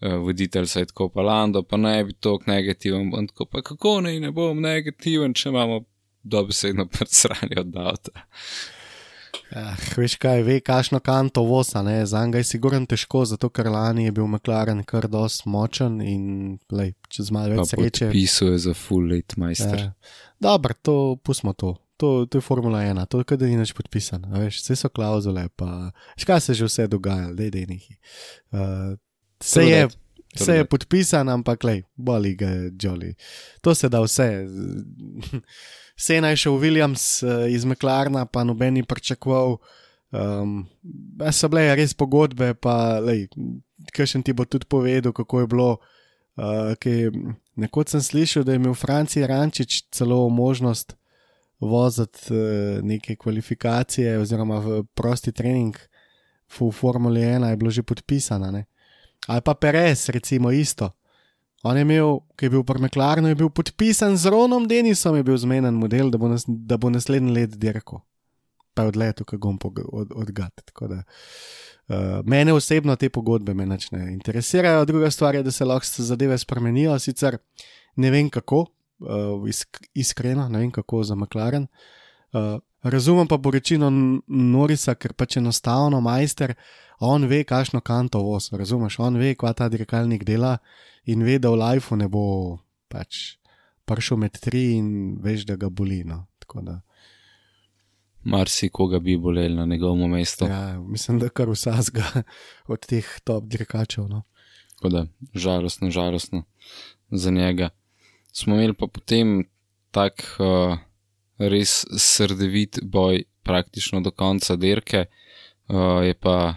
Uh, voditelj se je tako pa Lando, pa ne bi tako negativen, tako pa kako ne, ne bom negativen, če imamo dobesedno predsranje od avta. Ja, veš kaj, ve, kašno kanto vosa, ne, za njega je sigurno težko, zato ker lani je bil McLaren kar dost močen in lej, čez malo več sreče. Pisuje za full late majster. Ja. Dobro, to pustimo to to, to je Formula 1, to je kaj, da ni več podpisan, veš, vse so klauzule, pa škaj se že vse dogaja, da je nekaj. Uh, vse je, vse je podpisan, ampak lej, boli ga je Jolly. To se da vse. Vse naj šel Williams uh, iz Meklarna, pa noben ni pričakoval. Um, so bile res pogodbe, pa kaj še ti bo tudi povedal, kako je bilo. Uh, Nekoč sem slišal, da je imel Franci Rančič celo možnost voziti uh, neke kvalifikacije, oziroma prosti trening v Formuli 1, je bilo že podpisano. Ne? Ali pa Perez, recimo isto. On je imel, ki je bil v Prmeklarnu, je bil podpisan z Ronom Denisom, je bil zmeden model, da bo, nas, da bo naslednji let dirko. Pa je odletel, kako bom od, odgat. Uh, mene osebno te pogodbe me ne interesirajo, druga stvar je, da se lahko zadeve spremenijo, sicer ne vem kako, uh, isk, iskreno, ne vem kako za McLaren. Uh, razumem pa poročilo Norisa, ker pač enostavno majster, on ve, kakšno kanto voz, razumeš, on ve, kva ta dirkalnik dela in ve, da v lifeu ne bo pač prišel med tri in veš, da ga boli. No. Marsi koga bi bolel na njegovem mestu. Ja, mislim, da kar vsazga od teh top dirkačev. No. Tako da, žalostno, žalostno za njega smo imeli pa potem tak uh, res srdevit boj, praktično do konca dirke. Uh, je pa,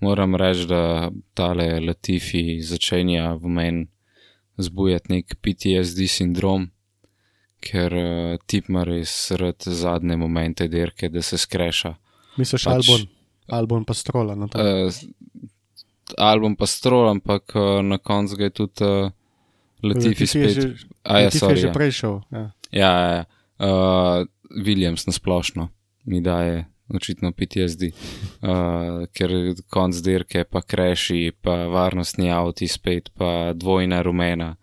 moram reči, da tale Latifi začenja v meni zbujati nek PTSD sindrom, ker uh, tip ima res rad zadnje momente dirke, da se skreša. Misliš, pač, album, album pa strola na to? Uh, album pa strola, ampak uh, na koncu ga je tudi. Uh, Latifi spet. Že, A, ja, sorry, je že ja. prejšel. Ja, ja, ja. Uh, Williams na splošno mi daje očitno PTSD, uh, ker konc dirke, pa kreši, pa varnostni avti spet, pa dvojna rumena,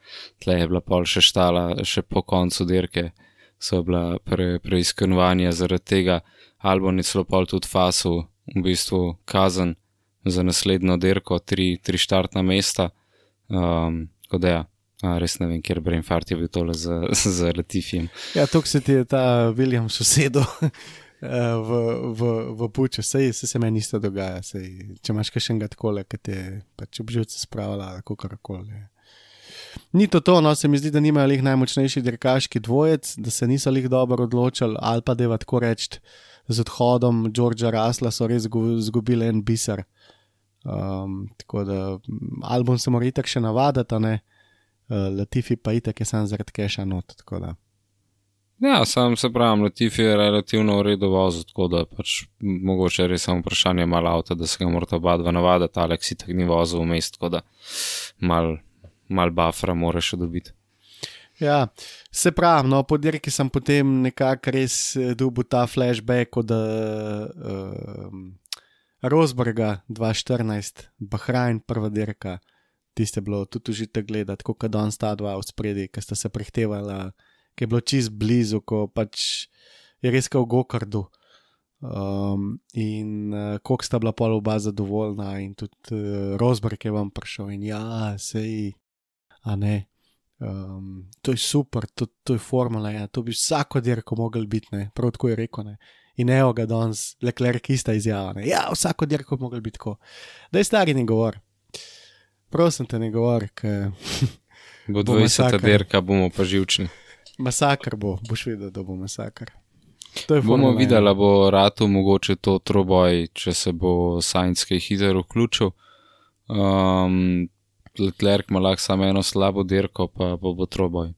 tle je bila pol še štala, še po koncu dirke so bila pre, preizkunovanja zaradi tega, Albon je celo pol tudi fasu, v bistvu kazen za naslednjo dirko, tri, tri štartna mesta. Um, tako da ja. A, res ne vem, ker Brain Fart je bil tole z, z Latifijem. Ja, to se ti je ta William sosedel eh, v, v, v puču, sej se, se meni isto dogaja. Sej, če imaš še enega takole, ki te pač obživce spravlja, kako karkoli. Ni to to, no se mi zdi, da nimajo lih najmočnejši dirkaški dvojec, da se niso lih dobro odločili, ali pa da je tako reči, z odhodom Georgea Rasla so res zgubili en biser. Um, tako da album se mora itak še navaditi, ne. Eh, Latifi pa itek je sam zaradi keša not. Ja, sam se pravim, Latifi je relativno vozil, tako da pač mogoče res samo vprašanje malo avta, da se ga morata oba dva navaditi, Aleks itek ni vozil v mest, tako da mal, mal bafra moraš še dobiti. Ja, se pravi, no, po dirki sem potem nekako res eh, dobil ta flashback od uh, Rosberga 2014, Bahrajn, prva dirka, tiste bilo tudi užite gledati, kako Don sta dva v spredi, ki sta se prehtevala, ki je bilo čist blizu, ko pač je res kot v Gokardu. Um, in uh, koliko sta bila pol oba zadovoljna, in tudi uh, Rosberg je vam prišel in ja, sej, a ne. Um, to je super, to, to je formula, ja, to bi vsako dirko mogel biti, ne, prav tako je rekel. Ne. In evo ga danes, lekler, ki sta izjava. Ne. Ja, vsako dirko bi mogel biti tako. Da je stari ne govor. Prosim te ne govor, ker. Bo 20. dirka, bomo pa živčni. Masakr bo, boš videl, da bo masakr. Bomo videli, bo rado mogoče to troboj, če se bo Sajenc kaj hitro vključil. Um, Leclerc ima lahko samo eno slabo dirko, pa bo, bo troboj.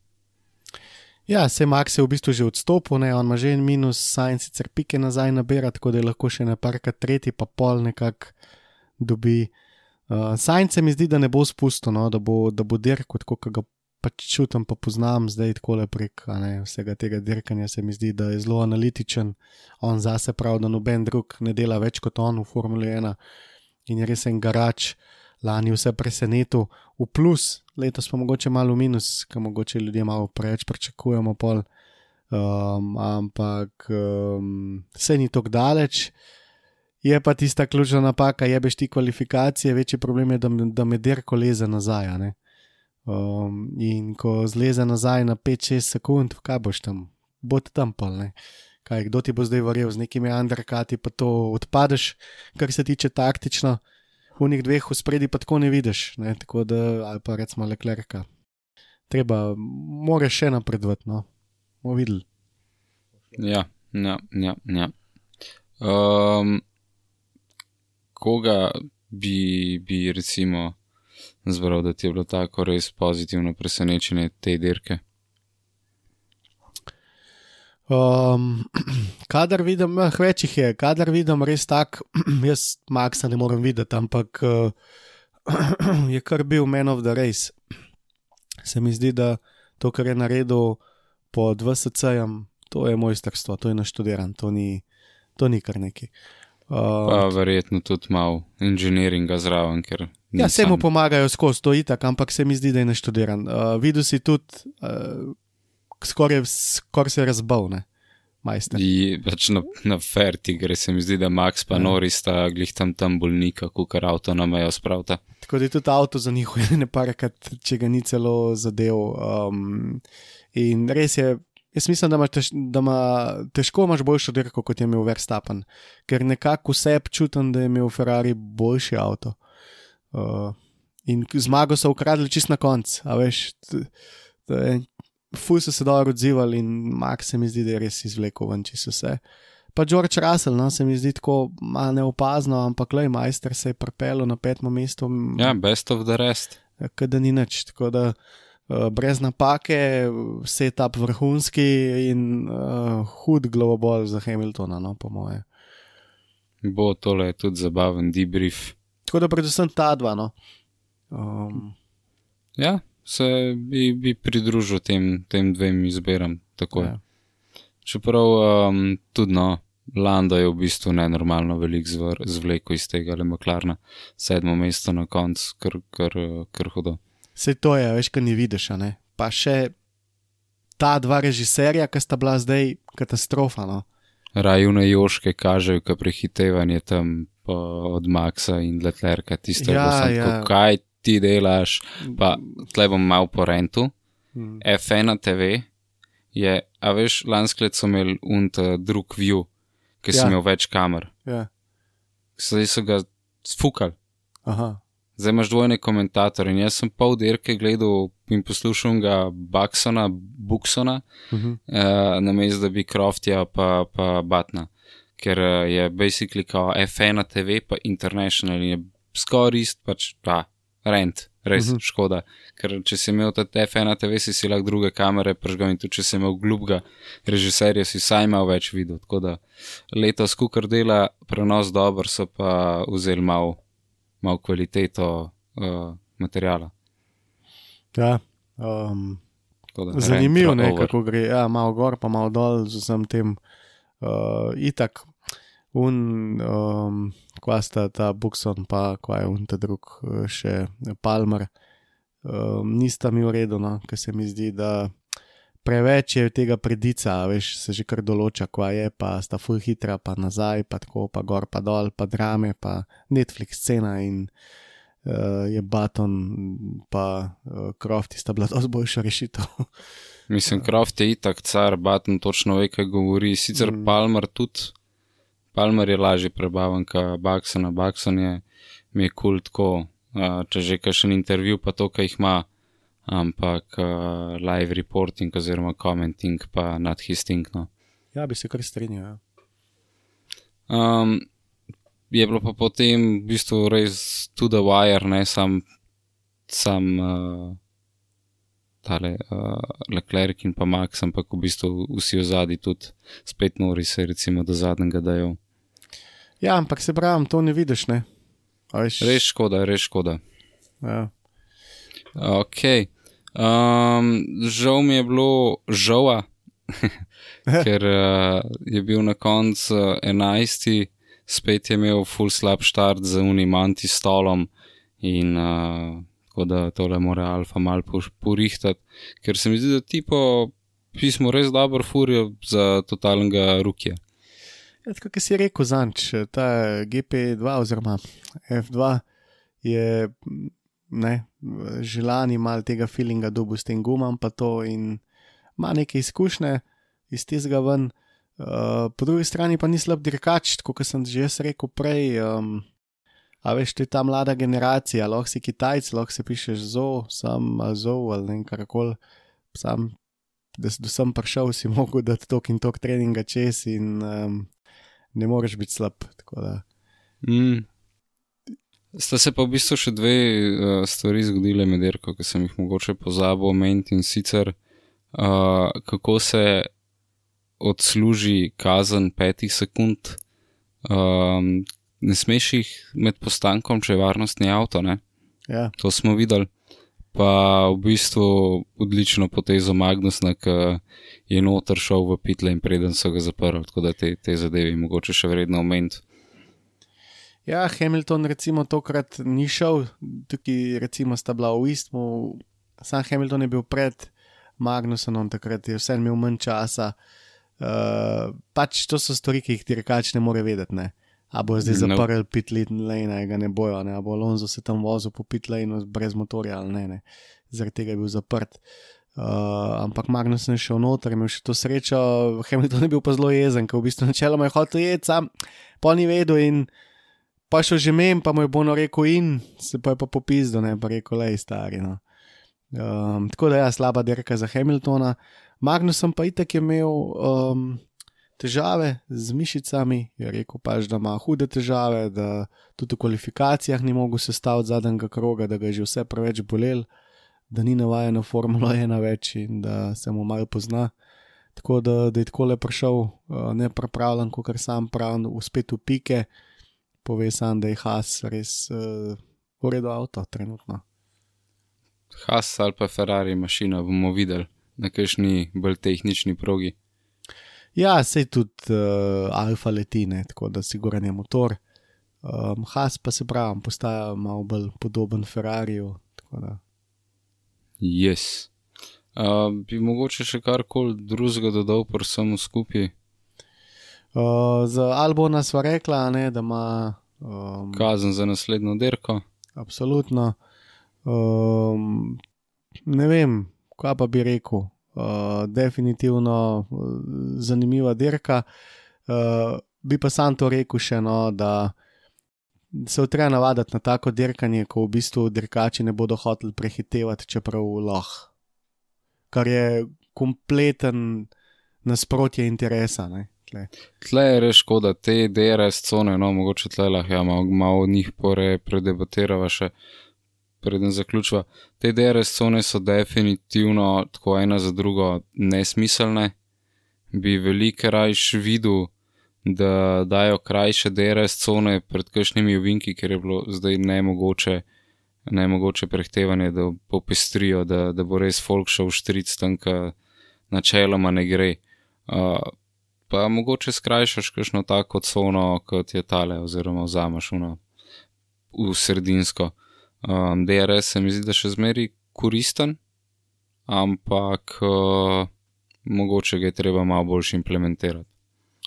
Ja, se Max je v bistvu že odstopil, ne? on ima že en minus, Sajenc sicer pike nazaj nabira, tako da je lahko še na parka tretji, pa pol nekako dobi. Uh, Sajenc se mi zdi, da ne bo spustil, no? da, bo, da bo dirko, kot ga pač čutim, pa poznam zdaj tako prek ne, vsega tega dirkanja. Se mi zdi, da je zelo analitičen, on zase pravi, da noben drug ne dela več kot on v Formuli 1 in je res en garač. Lani vse presenetil, v plus, letos pa mogoče malo v minus, ker mogoče ljudje malo preveč pričakujemo. Pol. Um, ampak um, vse ni tako daleč. Je pa tista ključna napaka, jebeš ti kvalifikacije, večji problem je, da, da me derko leze nazaj. Um, in ko zleze nazaj na 5-6 sekund, kaj boš tam, bo ti tam pol. Ne? Kaj, kdo ti bo zdaj verjel z nekimi underkati, pa to odpadeš, kar se tiče taktično, v njih dveh v spredi pa tako ne vidiš, ne? tako da ali pa recimo le klerka. Treba, moraš še napredovati, no, bomo videli. Ja, ja, ja. ja. Um, koga bi, bi recimo zbral, da ti je bilo tako res pozitivno presenečenje te dirke? Um, kadar vidim, eh, več jih je, kadar vidim res tak, jaz Maxa ne morem videti, ampak uh, je kar bil man of the race. Se mi zdi, da to, kar je naredil pod VSC-jem, to je mojstrstvo, to je naštudiran, to ni, to ni kar neki. Uh, pa verjetno tudi malo inženiringa zraven, Ja, se mu pomagajo skozi to itak, ampak se mi zdi, da je neštudiran. Uh, videl si tudi, uh, skoraj skor se je razbal, ne, majster. Pač na, na ferti gre, se mi zdi, da Max pa ja. Nori sta glih tam tam bolnika, kukar avto na mejo spravta. Tako da je tudi avto za njih, ne parakrat, če ga ni celo zadev. Um, in res je. Jaz mislim, da ima, tež, da ima težko imaš boljšo dirko, kot je imel Verstappen, ker nekako vse čutim, da je imel Ferrari boljši avto. Uh, in zmago so ukradli čist na koncu, a veš, fuj so se dobro odzivali in Max se mi zdi, da je res izvlekel ven čisto vse. Pa George Russell, no, se mi zdi tako malo neopazno, ampak le majster se je propel na petmo mesto. Ja, best of the rest. Kaj da ni nič, tako da uh, brez napake, setup vrhunski in uh, hud global za Hamiltona, no, po moje. Bo tole tudi zabaven debrief. Tako da predvsem ta dva. No. Um. Ja, se bi, bi pridružil tem, tem dvem izberam. Ja. Čeprav um, tudi no, Lando je v bistvu nenormalno velik zvleko iz tega, ali maklarna sedmo mesto na koncu, kar, kar, kar hudo. Vse to je, veš, kaj ni vidiš, ne? pa še ta dva režiserja, ki sta bila zdaj katastrofa. No? Rajune Joške kažejo, kaj prehitevanje tam od Maxa in Leclerca, tisto, ja, sem, ja. kaj ti delaš. Pa tle bom mal po rentu. Hmm. F1 TV je, a veš, lansko leto so imeli unt drug view, ki ja. so imeli več kamer. Ja. Zdaj so ga sfukali. Zdaj imaš dvojne komentatorje in jaz sem pol dirke gledal in poslušal ga Buxona, Buxona, uh -huh. uh, na mestu, da bi Croftja pa, pa Batna ker eh, je basically kao F1 TV, pa International in je skoraj ist, pač ta rent, res uh mhm. -huh. škoda. Ker če si imel ta F1 TV, si si lahko druge kamere pržgal in tudi če si imel glubga režiserja, si saj imel več videl. Tako da letos, kukar dela prenos dober, so pa vzeli malo mal kvaliteto uh, materijala. Ja. Um, Zanimivo je, kako gre, ja, malo gor, pa malo dol z vsem tem. Uh, itak, un, um, kva sta ta Bukson, pa kva je un ta drug, eh, še Palmer, um, nista mi redu, no, ker se mi zdi, da preveč je tega predica, veš, se že kar določa, kva je, pa sta full hitra, pa nazaj, pa tako, pa gor, pa dol, pa drame, pa Netflix scena in uh, je Baton, pa uh, Croft, sta bila dosti boljša rešitev. Mislim, Croft je itak car, Baton točno ve, kaj govori. Sicer mm. Palmer tudi, Palmer je lažje prebavan, kot Bakson, Bakson je mi je kul cool tako, uh, če že kakšen intervju, pa to, kaj jih ima, ampak uh, live reporting oziroma commenting pa nad histing. No. Ja, bi se kar strinjal. Ja. Um, je bilo pa potem v bistvu res tudi wire, ne sam, sam uh, tale uh, Leclerc in pa Max, ampak v bistvu vsi v zadnji tudi spet nori se recimo do zadnjega dajo. Ja, ampak se pravi, to ne vidiš, ne? Veš... Res škoda, res škoda. Ja. Ok. Um, žal mi je bilo žal, ker uh, je bil na koncu uh, enajsti spet je imel full slab start z unim antistolom in uh, tako da tole mora alfa mal porihtati, ker se mi zdi, da ti po pismu res dobro furijo za totalnega rukija. Ja, kot si rekel, zanč, ta GP2 oziroma F2 je ne, želani mal tega feelinga dobu s tem gumam pa to in ima neke izkušnje iz tega ven. Uh, po drugi strani pa ni slab dirkač, kot sem že rekel prej. Um, a veš, ti ta mlada generacija, lahko si Kitajc, lahko si pišeš zo, sam zo ali ne karkoli. Sam, da, da sem prišel, si mogel dati tok in tok treninga čez in um, ne moreš biti slab. Mm. Sta se pa v bistvu še dve uh, stvari zgodile med Erko, ki sem jih mogoče pozabil omeniti in sicer uh, kako se odsluži kazen petih sekund. Um, ne smeš jih med postankom, če je varnostni avto. Ja. To smo videli. Pa v bistvu odlično potezo Magnusna, ki je noter šel v pitle in preden so ga zaprli, tako da te, te zadeve mogoče še vredno omeniti. Ja, Hamilton recimo tokrat ni šel, tukaj recimo sta bila v istmu, sam Hamilton je bil pred Magnusom, takrat je vse imel manj časa. Uh, Uh, pač to so stvari, ki jih ti rekač ne more vedeti. Ne? A bo zdaj no. zaprl pit lane, ga ne bojo, ne? a bo Alonso se tam vozil po pit lane brez motorja ali ne, ne. zaradi tega je bil zaprt. Uh, ampak Magnus je šel noter, imel še to srečo, Hamilton je bil pa zelo jezen, ker v bistvu načeloma je hotel jeti, sam pa ni vedel in pa šel že mem, pa mu je bono rekel in se pa je pa popizdo, ne pa rekel, lej stari. No. Um, tako da je ja, slaba dirka za Hamiltona. Magnusom pa itek je imel um, težave z mišicami, je rekel pač, da ima hude težave, da tudi v kvalifikacijah ni mogel sestaviti zadnjega kroga, da ga je že vse preveč bolel, da ni navajen na Formula 1 več in da se mu malo pozna. Tako da, da je tako le prišel, uh, ne pripravljen, kot kar sam pravi, uspet v pike, pove sam, da je Has res uh, v redu avto trenutno. Has ali pa Ferrari mašina bomo videli na kakšni bolj tehnični progi. Ja, sej tudi uh, alfa letine, tako da si goren je motor. Um, Has pa se pravi, postaja malo bolj podoben Ferrariju. Yes. Uh, bi mogoče še karkoli drugega dodal, pa samo skupaj. Uh, za Albona sva rekla, ne, da ima um, kazen za naslednjo dirko. Absolutno. Um, ne vem, kaj pa bi rekel. Uh, definitivno uh, zanimiva dirka. Uh, bi pa sam to rekel še eno, da se treba navaditi na tako dirkanje, ko v bistvu dirkači ne bodo hoteli prehitevati, čeprav lahko. Kar je kompleten nasprotje interesa. Ne? Tle. je res škoda, te DRS cone, no mogoče tle lahko ja, malo, malo o njih pore predebatirava še. Preden zaključiva. Te DRS cone so definitivno tako ena za drugo nesmiselne. Bi veliko rajš videl, da dajo krajše DRS cone pred kakšnimi ovinki, ker je bilo zdaj nemogoče, nemogoče prehtevanje, da popestrijo, da, da bo res folk šel štric tam, ki načeloma ne gre. Uh, pa mogoče skrajšaš kakšno tako cono, kot je tale, oziroma vzameš uno v sredinsko. Um, DRS se mi zdi, da še zmeri koristen, ampak uh, mogoče ga je treba malo bolj implementirati.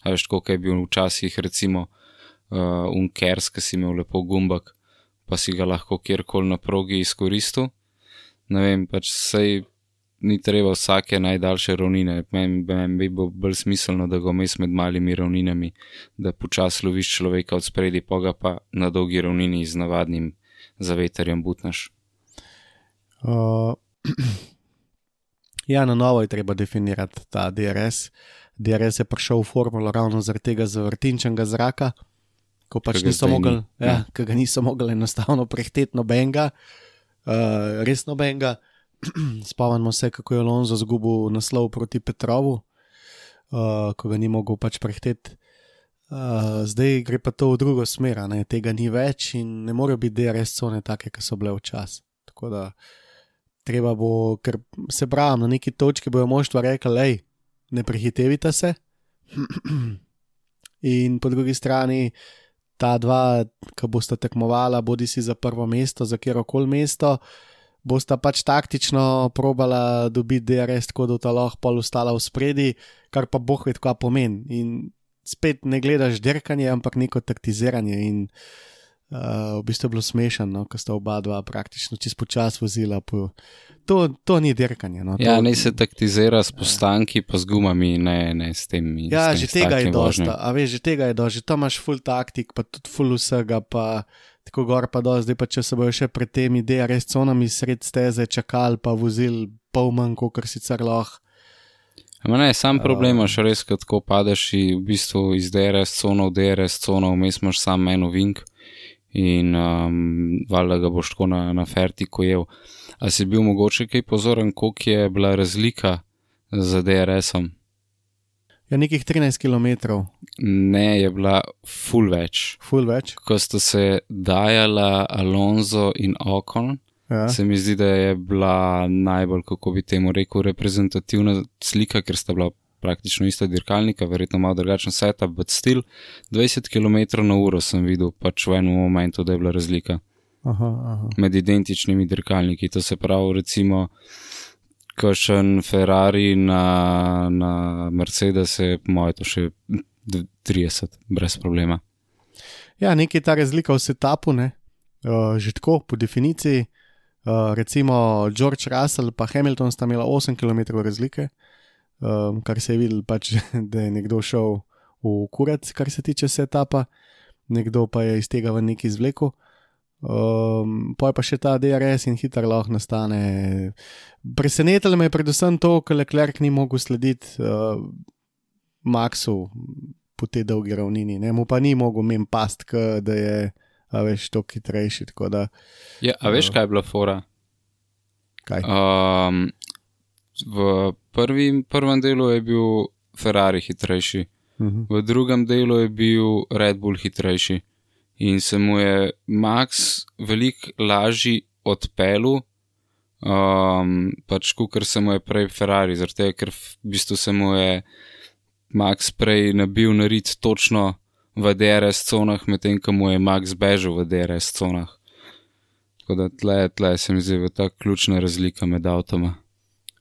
A veš, kot je bil včasih, recimo, uh, Unkers, ki si imel lepo gumbak, pa si ga lahko kjerkoli na progi izkoristil. Ne vem, pač sej ni treba vsake najdaljše ravnine. Meni men bi bilo bolj smiselno, da ga vmes med malimi ravninami, da počasi loviš človeka od spredi, pa ga pa na dolgi ravnini z navadnim zaveterjem butnaš. Uh, ja, na novo je treba definirati ta DRS. DRS je prišel v formulo ravno zaradi tega zavrtinčnega zraka, ko pač ga niso zdaj ni. mogli, ja, Ja. ga niso mogli enostavno prehteti nobenega, uh, res nobenega. Spomnimo se, kako je Alonso zgubil naslov proti Petrovu, uh, ko ga ni mogel pač prehteti. Uh, zdaj gre pa to v drugo smer, ne? tega ni več in ne morejo biti DRS cone take, kot so bile včasih. Tako da treba bo, ker se pravim, na neki točki bojo moštva rekla, hej, ne prehitevite se. In po drugi strani ta dva, ki bosta tekmovala, bodi si za prvo mesto, za kjer koli mesto, bosta pač taktično probala dobiti DRS, tako da ta lahko pol ostala v spredi, kar pa boh ve, kaj pomeni. In spet ne gledaš dirkanje, ampak neko taktiziranje. In uh, v bistvu je bilo smešno, no, ko sta oba dva praktično čist počas vozila. Po... To, to ni dirkanje. No, Ja, to... ne se taktizira s postanki, pa z gumami, ne, ne s temi. Ja, s tem, že tega je dosta, a veš, že tega je dosta, že tam imaš full taktik, pa tudi full vsega, pa tako gor pa dol, zdaj pa če se bojo še pred temi DRS conami sred steze čakali, pa vozil pol manj, kot sicer lahko. Ne, sam problem imaš res, ko tako padeš in v bistvu iz DRS cono v DRS cono, vmes imaš sam en ovink in um, valjda ga boš tako na, na fertiku jev. A si bil mogoče kaj pozoren, koliko je bila razlika za DRS-om? Ja, nekih 13 km, Ne, je bila full več. full več. Ko sta se dajala Alonso in Ocon, Ja. se mi zdi, da je bila najbolj, kako bi temu rekel, reprezentativna slika, ker sta bila praktično ista dirkalnika, verjetno malo drugačen setup, but still 20 km na uro sem videl, pač v enem momentu, da je bila razlika Aha, aha. med identičnimi dirkalniki. To se pravi, recimo, kakšen Ferrari na, na Mercedes je, po mojem, to še d- 30, brez problema. Ja, nekaj ta razlika v setupu, ne? Uh, že tako, po definiciji. Uh, recimo George Russell in Hamilton sta imela 8 km razlike, um, kar se je videl, pač, da je nekdo šel v kurac, kar se tiče setupa, nekdo pa je iz tega v neki izvlekel. Um, pa je pa še ta DRS in hitro lahko nastane. Presenetilo me je predvsem to, ker Leclerc ni mogel slediti uh, Maxu po tej dolgi ravnini, ne? mu pa ni mogel mem past, k, da je a veš toliko hitrejši. Da, Ja, a veš, Ja. kaj je bila fora? kaj? Um, v prvim, prvem delu je bil Ferrari hitrejši, Mhm. v drugem delu je bil Red Bull hitrejši in se mu je Max veliko lažji odpelu, um, pač kot se mu je prej Ferrari, zaradi tega, ker v bistvu se mu je Max prej nabil narit točno v DRS conah, medtem ko mu je Max bežal v DRS conah. Tako da tle, tle se mi zdi ta ključna razlika med avtoma.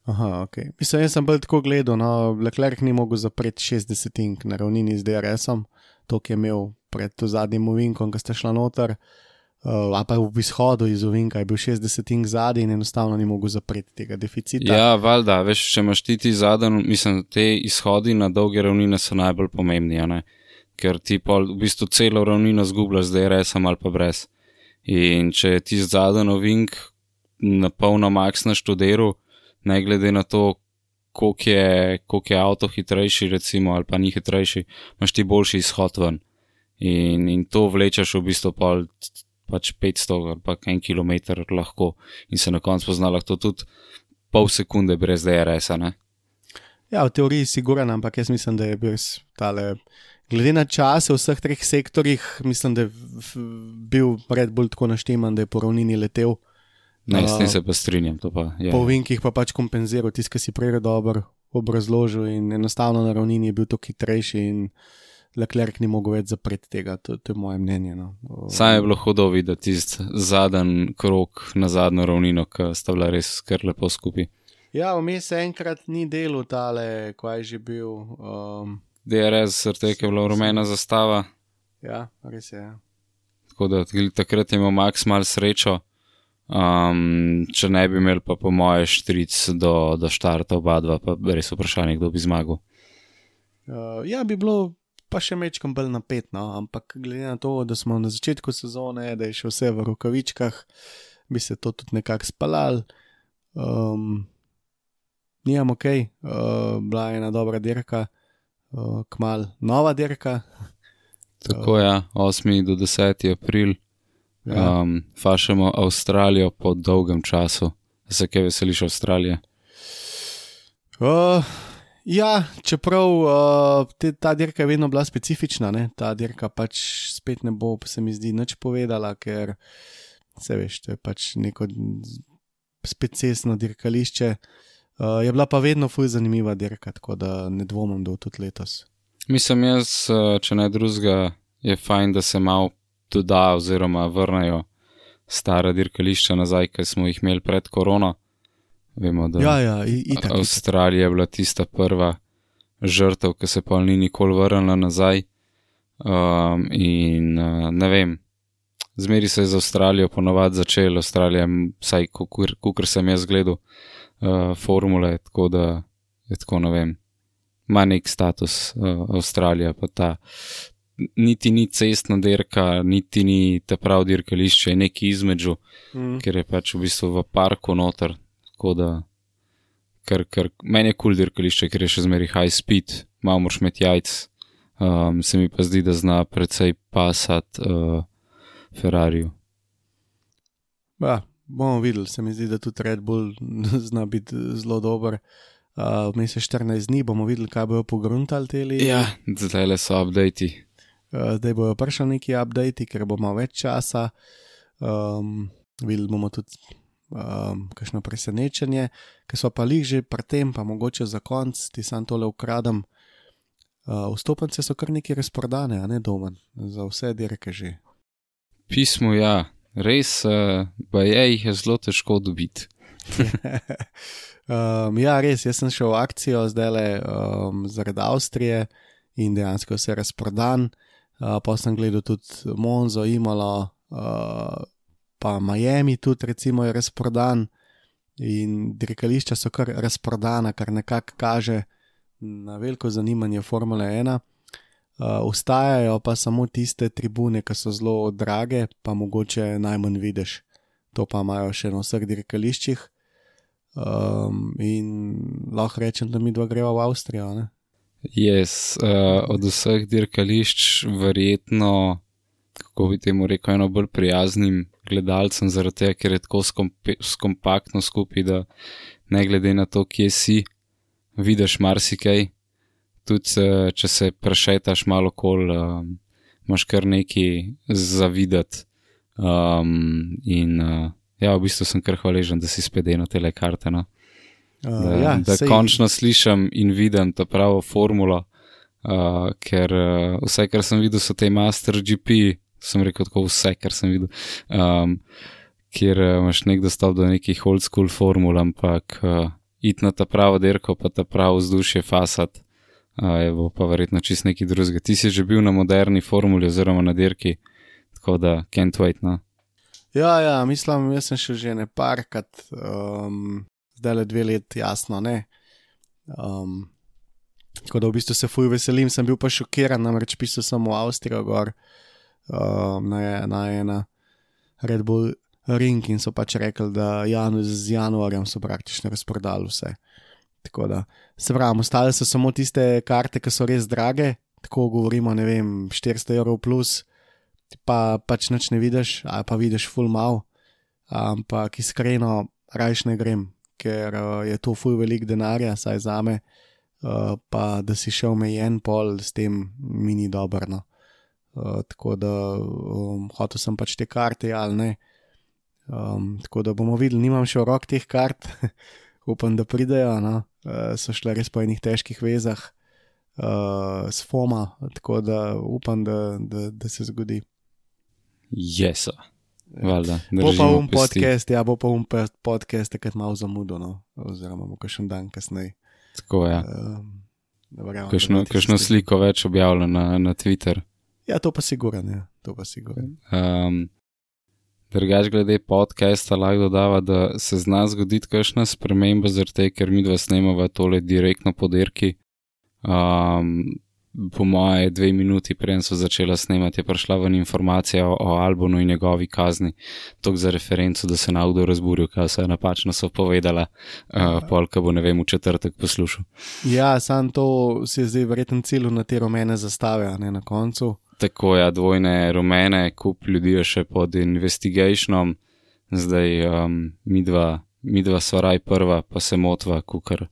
Aha, ok. Mislim, jaz sem bolj tako gledal, no, Leclerc ni mogel zapreti 60 na ravnini z DRS-om, to, ki je imel pred zadnjim ovinkom, ki sta šla noter. Uh, a pa v izhodu iz ovinka je bil 60 zadnji in enostavno ni mogel zapreti tega deficita. Ja, valjda, veš, če imaš ti ti zadnji, mislim, te izhodi na dolge ravnine so najbolj pomembni, ker ti pol v bistvu celo ravnino zgubljaš z DRS-om ali pa brez. In če je ti zadnji ovink na polno max na študeru, ne glede na to, koliko je, koliko je avto hitrejši, recimo, ali pa ni hitrejši, imaš ti boljši izhod ven. In, in to vlečeš v bistvu pol pač 500 ali pa en kilometr lahko in se na koncu pozna lahko tudi pol sekunde brez DRS-a. Ja, v teoriji si siguran, ampak jaz mislim, da je bil tale. Glede na čase v vseh treh sektorjih, mislim, da je bil Red Bull tako našteman, da je po ravnini letel. Ne, s tem se pa strinjam. to Pa, ja. Po vinkih pa pač kompenziral ki si prej dober obrazložil in enostavno na ravnini je bil to hitrejši in Leclerc ni mogel več zapreti tega, to, to je moje mnenje. No. Saj je bilo hudo videti tisti zadnji krok na zadnjo ravnino, ki sta bila res kar lepo skupaj. Ja, vmes enkrat ni delo tale, ko je že bil. Um, DRS, srte, ki je bila rumena zastava. Ja, res je. Ja. Tako da takrat je imel Max mal srečo. Um, če ne bi imel, pa po moje štric do, do štarta oba dva, pa res vprašanje, kdo bi zmagal. Uh, ja, bi bilo pa še mečkam bolj napetno, ampak glede na to, da smo na začetku sezone, da je še vse v rokavičkah, bi se to tudi nekako spalal. Um, Nijam ok, uh, bila je ena dobra dirka, uh, kmal nova dirka. Tako je, ja, 8. do 10. april, Ja. um, fašamo Avstralijo po dolgem času. Se kaj veseliš Avstralije? Uh, ja, čeprav uh, te, ta dirka je vedno bila specifična, ne? ta dirka pač spet ne bo, se mi zdi, nič povedala, ker se veš, to je pač neko specifično dirkališče. Uh, je bila pa vedno fuj zanimiva dirka, tako da ne dvomim, da bo tudi letos. Mislim, jaz, eh, če ne drugega, je fajn, da se malo doda oziroma vrnejo stara dirkališča nazaj, ki smo jih imeli pred korono. Vemo, da Ja, ja, itak. itak. Avstralija je bila tista prva žrtev, ki se pa ni nikoli vrnila nazaj. Um, in uh, ne vem, zmeri se je z Avstralijo ponovadi začelo, Avstralija, vsaj kukor sem jaz gledal uh, formule, tako da je tako ne vem. Ima nek status uh, Avstralija, pa ta niti ni cestna dirka, niti ni ta prav dirkališče, je neki između, Mm. ker je pač v bistvu v parku noter. Tako da, ker, ker meni je kul cool dirkališče, ker je še zmeri high speed, malo moraš imeti jajc. Um, se mi pa zdi, da zna precej pasati uh, Ferrariju. Ja, bomo videli, se mi zdi, da tudi Red Bull zna biti zelo dober. Uh, Vmes je 14 dni, bomo videli, kaj bojo pogruntali teli. Ja, zdaj le so updati. Uh, zdaj bojo prišli neki updati, ker bo malo več časa. Um, videli bomo tudi um, kakšno presenečenje, ker so pa lih že pri tem, pa mogoče za konc, ti sam tole ukradem. Uh, vstopnice so kar neki razprodane, a ne domen, za vse dirke že. Pismo, ja, res, uh, pa je jih je zelo težko dobiti. um, ja, res, jaz sem šel v akcijo zdaj le um, zaradi Avstrije in dejansko vse razprodan. Uh, pa sem gledal tudi Monzo, Imalo, uh, pa Miami tudi recimo je razprodan in dirkališča so kar razprodana, kar nekako kaže na veliko zanimanje Formule 1. Uh, Ostajajo pa samo tiste tribune, ki so zelo drage, pa mogoče najmanj vidiš. To pa imajo še na vseh dirkališčih. Um, in lahko rečem, da mi dva greva v Avstrijo. Ne? Yes, uh, od vseh dirkališč, verjetno, kako bi temu rekel, eno bolj prijaznim gledalcem, zaradi tega, ker je tako skompe, skompaktno skupaj, da ne glede na to, kje si, vidiš marsikaj. Tudi uh, če se prešetaš malo kol, uh, imaš kar nekaj zavidati. Um, in uh, ja, v bistvu sem kar hvaležen, da si spet eno telekarte. No? Uh, da, ja, da sej- končno slišim in vidim ta pravo formulo, uh, ker uh, vse, kar sem videl, so te Master GP, sem rekel tako vse, kar sem videl, um, kjer uh, imaš nek dostop do nekih old school formul, ampak uh, iti na ta pravo derko, pa ta pravo vzdušje fasat. Uh, je bo pa verjetno čist nekaj drugega. Ti si že bil na moderni formuli oziroma na dirki, tako da can't wait. No? Ja, ja, mislim, jaz sem šel že ne parkrat, um, zdaj le dve leti, jasno, ne. Um, tako da v bistvu se fuj veselim, sem bil pa šokiran, namreč pisal sem v Avstrijo gor um, na, je- na ena Red Bull ring in so pač rekli, da janu, z januarjem so praktično razprodali vse. Tako da, se pravi, ostale so samo tiste karte, ki so res drage, tako govorimo, ne vem, 400 evrov plus pa pač nič ne vidiš, ali pa vidiš full mal. Ampak iskreno, rajš ne grem, ker uh, je to full velik denarja, saj za me, uh, pa da si še omejen pol, s tem mi ni dobro. No. Uh, tako da um, hotel sem pač te karte, ali ne. Um, tako da bomo videli, nimam še v rok teh kart, upam, da pridejo. No. uh, so šle res po enih težkih vezah uh, s FOMA, tako da upam, da, da, da se zgodi. Jesa. Valjda, Bo pa um pesti. podcast, ja, bo pa um podcast, takrat malo zamudeno, oziroma bo kakšen dan kasneje. Tako je. Ja. Um, Kakšno, sliko več objavljeno na, na Twitter. Ja, to pa siguran, ja, to pa siguran. Um, Drugač, glede podcasta, lahko dodava, da se zna zgoditi kakšna sprememba, zaradi tega, ker mi dva snemava tole direktno po dirki. Um, po moje dve minuti, preden so začela snemati, je prišla ven informacija o, o Albonu in njegovi kazni. Tok za referenco, da se je navdo razburil, kaj se je napačno so povedala, uh, polka bo ne vem v četrtek poslušal. Ja, sam to se je zdaj verjetno cilj na te rumene zastave, ne na koncu. Tako je, dvojne rumene, kup ljudi je še pod investigationom, zdaj um, midva, midva sva raj prva, pa se motva, kukar,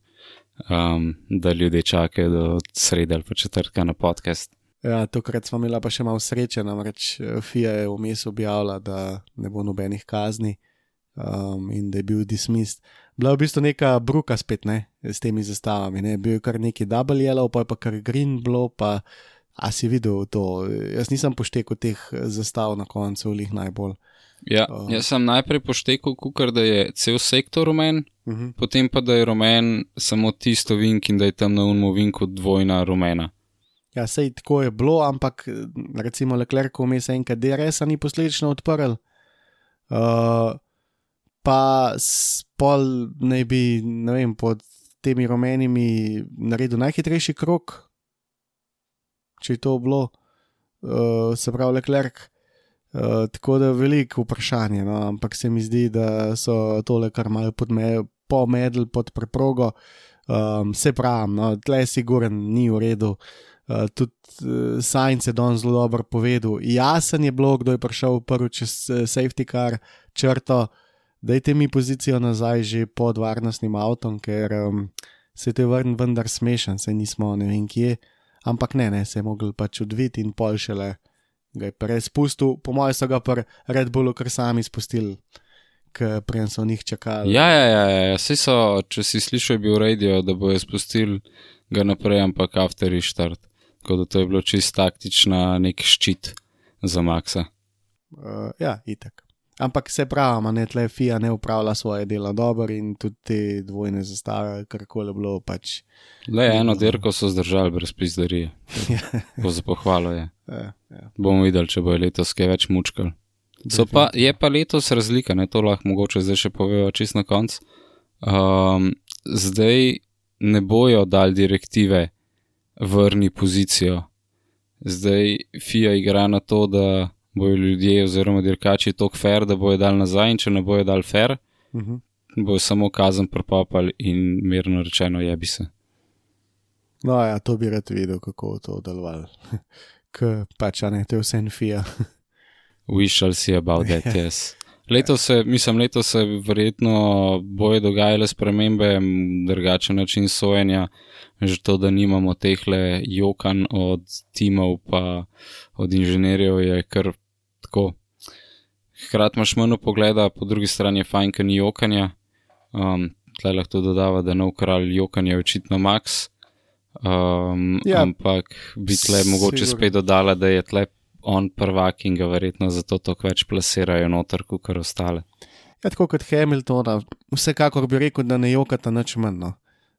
um, da ljudje čakajo do sreda ali pa četrtka na podcast. Ja, tokrat smo imeli pa še malo sreče, namreč eh, FIA je vmes objavila, da ne bo nobenih kazni um, in da je bil dismissed. Bila je v bistvu neka bruka spet ne, s temi zastavami, ne. bil je kar neki double yellow, pa je pa kar green bilo, pa a si videl to. Jaz nisem poštekal teh eh, zastav na koncu, lih najbolj. Ja, Um. jaz sem najprej poštekal, kukar, da je cel sektor rumen, Uh -huh. potem pa da je rumen samo tisto vink in da je tam na unmu vinku dvojna rumena. Ja, sej tako je bilo, ampak recimo Leclerc vmes enkrat DRS-a ni posledično odprl. Uh, pa spol naj bi, ne vem, pod temi rumenimi naredil najhitrejši krok, če je to bilo, uh, se pravi Leclerc. Uh, tako da je veliko vprašanje, no, ampak se mi zdi, da so tole kar malo pomedli pod preprogo. Um, se pravi, no, tle je siguren, ni v redu. Uh, tudi uh, Sajenc je danes zelo dobro povedal. Jasen je bilo, kdo je prišel prvi čez uh, safety car črto. Dajte mi pozicijo nazaj že pod varnostnim avtom, ker um, se te vrn vendar smešen, se nismo ne vem kje. Ampak ne, ne, se je mogel pač odviti in pol šele ga je prej spustil. Po mojem so ga pri Red Bullu kar sami spustili, ker prej so njih čakali. Ja, ja, ja, ja. Vsi so, če si slišal, je bil radio, da bojo spustili ga naprej, ampak after restart. Tako da to je bilo čist taktična nek ščit za Maxa. Uh, ja, itek. Ampak se pravi, a ne tle FIA ne upravlja svoje dela dobro in tudi te dvojne zastave, karkoli je bilo pač. Le eno dirko so zdržali brez pizdarije. To za pohvalo je. Ja, ja. Bomo videli, če bo letos kaj več mučkal. So pa, je pa letos razlika, ne to lahko mogoče zdaj še povejo čist na koncu. Um, zdaj ne bojo dali direktive vrni pozicijo. Zdaj FIA igra na to, da bojo ljudje oziroma dirkači tok fair, da bojo dali nazaj in če ne bojo dali fair, Uh -huh. bojo samo kazen propapali in mirno rečeno jebi se. No, ja, to bi rad videl, kako bo to delovalo. Ker pač, a ne, to je vse en FIA. We shall see about that, yes. Letos se, mislim, letos se verjetno bojo dogajale spremembe, drugačen način sojenja, že to, da nimamo tehle jokan od timov pa od inženirjev je kar tako. Hkrati imaš manj pogleda, po drugi strani je fajn, ker ni jokanja. Um, Tle lahko dodava, da nov kralj jokanja je očitno Max. Um, Ja, ampak bi tle mogoče sigurno. spet dodala, da je tle on prvak in ga verjetno zato toliko več plasirajo noter, kot kar ostale. Ja, tako kot Hamiltona, vsekakor bi rekel, da ne jokata nič manj. No.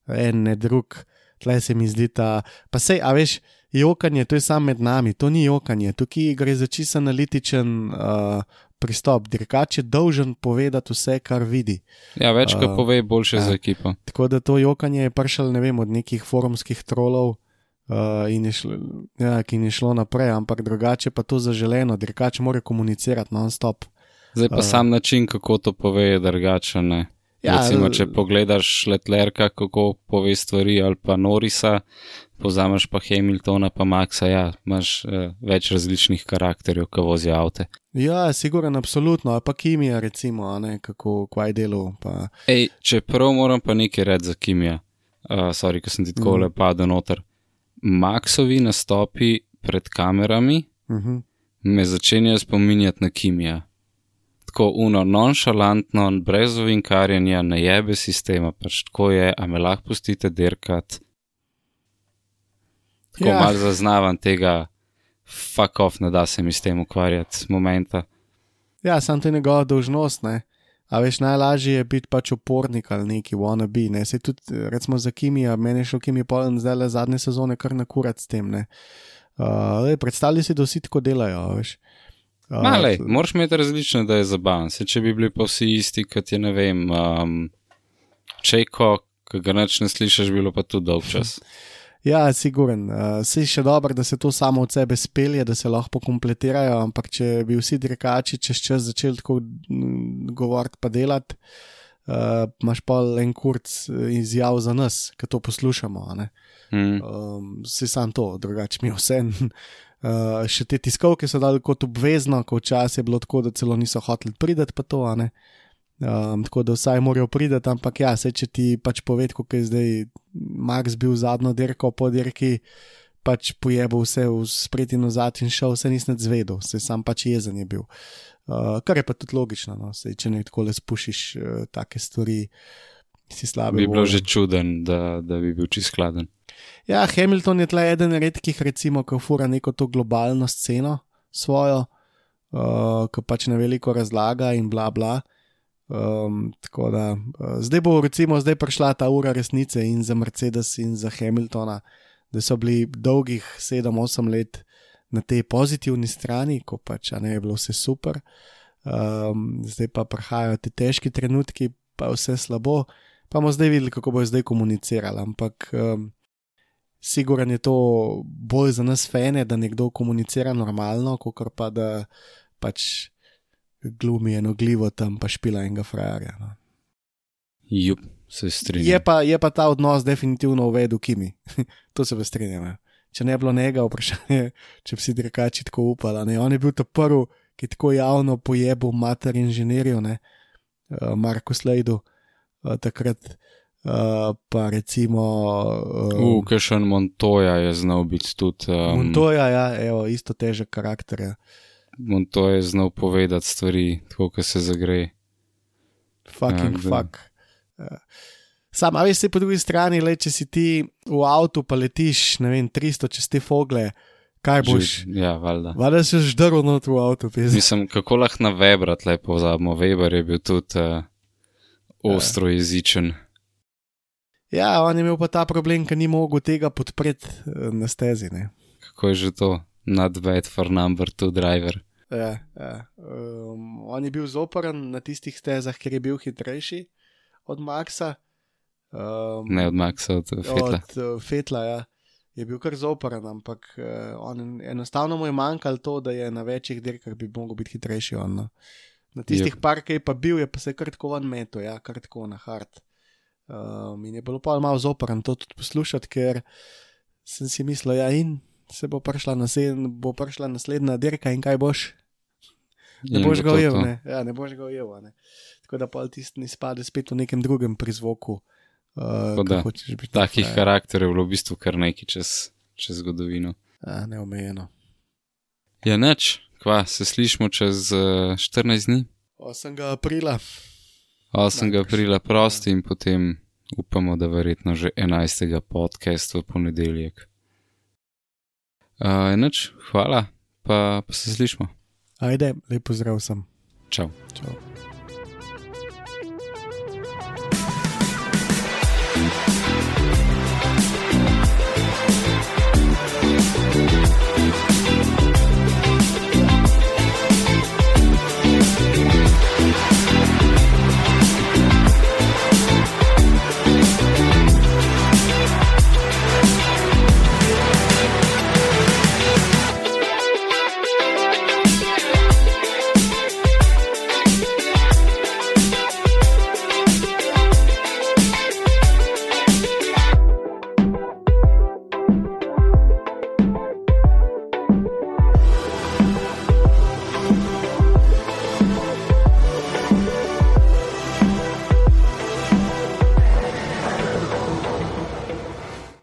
En, ne drug, tle se mi zdi ta. Pa sej, a veš, jokanje, to je samo med nami, to ni jokanje, tukaj gre za čisto analitičen uh, pristop. Dirkač je dolžen povedati vse, kar vidi. Ja, več, kot Uh, pove, boljše ja. za ekipo. Tako da to jokanje je prišlo, ne vem, od nekih forumskih trolov. Uh, in je šlo, ja, ki ni šlo naprej, ampak drugače pa to zaželeno, dirkač mora komunicirati non-stop. Zdaj pa Uh. sam način, kako to pove, je drugačen. Ja, Recimo, če pogledaš Letlerka, kako pove stvari, ali pa Norisa, pozameš pa Hamiltona, pa Maxa, ja, imaš uh, več različnih karakterjev, ki vozijo avte. Ja, siguren, absolutno, ali pa kimija, recimo, a ne, kako kvaj delo. Pa, Ej, čeprav moram pa nekaj reči za Kimija, uh, sorry, ko sem ti tako Mhm. le padel noter. Maxovi nastopi pred kamerami uh -huh. me začenjajo spominjati na Kimija. tako uno, nonšalantno, brez ovinkarjenja, ne jebe sistema, pač tako je, a me lahko pustite dirkat. Tako Ja. ja. malo zaznavam tega, fuck off, ne da se mi s tem ukvarjati, momenta. Ja, sam to je njegova dolžnost, ne. A veš, najlažje je biti pač upornik ali neki wannabe, ne. Se tudi, recimo za Kimija, meni je šel Kimi Polen zdaj le zadnje sezone kar na kurat s tem, ne. Uh, lej, predstavljaj si, da vsi tako delajo, veš. Uh, Malej, moraš imeti različne, da je zabaven. Se, če bi bili pa vsi isti, kot je ne vem, um, čeko, ki ga neč ne slišiš, bilo pa tudi dolg čas. Ja, siguren. Uh, si še dobro, da se to samo od sebe spelje, da se lahko kompletirajo, ampak če bi vsi dirkači čez čas začeli tako mm, govoriti pa delati, uh, imaš pa en kurc eh, izjav za nas, ki to poslušamo. Mm. Um, si sam to, drugače mi je vse. Uh, še te tiskovke so dali kot obvezno, ko včasih je bilo tako, da celo niso hoteli priti pa to, ne. Um, tako da vsaj morajo priti, ampak ja, se če ti pač pove, kako je zdaj Max bil zadnjo dirko po dirki, pač pojebal vse v spredje in nazad in šel, vse nisem zvedel, se sam pač jezen je bil. Uh, kar je pa tudi logično, no? Sej, če ne tako le spušiš uh, take stvari, si slabe. Bi bilo volje. že čuden, da, da bi bil čist skladen. Ja, Hamilton je tle eden redkih, recimo, ki fura neko to globalno sceno svojo, uh, ki pač na veliko razlaga in bla bla. Um, tako da uh, zdaj bo, recimo, zdaj prišla ta ura resnice in za Mercedes in za Hamiltona, da so bili dolgih 7-8 let na tej pozitivni strani, ko pač ne je bilo vse super. Um, zdaj pa prihajajo ti težki trenutki, pa vse slabo. Pa bomo zdaj videli, kako bojo zdaj komunicirali. Ampak um, Siguran je to bolj za nas fene, da nekdo komunicira normalno, kot pa da pač glumi eno glivo tam, pa špila enega frajerja. No. Jup, se strinjam. Je, pa, je pa ta odnos definitivno uvedel Kimi, to se pa strinjam. ja. Če ne bi bilo njega, vprašanje, če bi si drekači tako upala. Ne? On je bil ta prvi, ki je tako javno pojebil mater inženirju, ne, uh, Marko Slejdu, uh, takrat. Uh, pa recimo. Uh, Kešen Montoya je znal biti tudi. Um, Montoya, ja, evo, isto težek karakter. Ja. Montoya je znal povedati stvari, tako kot se zagreje. Fucking Ja, fuck. Uh, Sam, a veš, se po drugi strani, le, če si ti v avtu, pa letiš, ne vem, 300 čez te fogle, kaj boš? Že, ja, valjda. Vada si ždrl not v avtu, pizdi. Mislim, kako lahko na Webrat lepo pozabimo. Weber je bil tudi uh, ostro jezičen. Ja, on je imel pa ta problem, ker ni mogel tega podpreti eh, na stezi. Ne? Kako je že to? Not bad for number two driver. Ja, ja. Um, on je bil zoporen na tistih stezah, ker je bil hitrejši od Maxa. Um, Ne od Maxa, od Fetla. Od uh, Fetla, ja. Je bil kar zoporen, ampak uh, on, enostavno mu je manjkalo to, da je na večjih dirkah bi mogel biti hitrejši. On, no. Na tistih Yep. par, ki je pa bil, je pa se kar tako van meto, ja, kar tako na hard. Um, in je bilo pa malo zoporen to tudi poslušati, ker sem si mislil, ja, in se bo prišla, naslednja, bo prišla naslednja dirka in kaj boš. Ne In boš bo ga ujel, ne. Ja, ne boš ga ujel. Tako da pa tisti ne spade spet v nekem drugem prizvoku. Uh, biti Takih frajer. karakterjev je bilo v bistvu kar nekaj čez, čez zgodovino. Ja, neomejeno. Ja, neč, kva, se slišmo čez uh, 14 dni, 8. aprila. 8. Najbrž. aprila prosti in potem upamo, da verjetno že 11. podcast v ponedeljek. Uh, neč, hvala, pa, pa se slišmo. Ajde, lepo zdrav sem. Čau. Čau.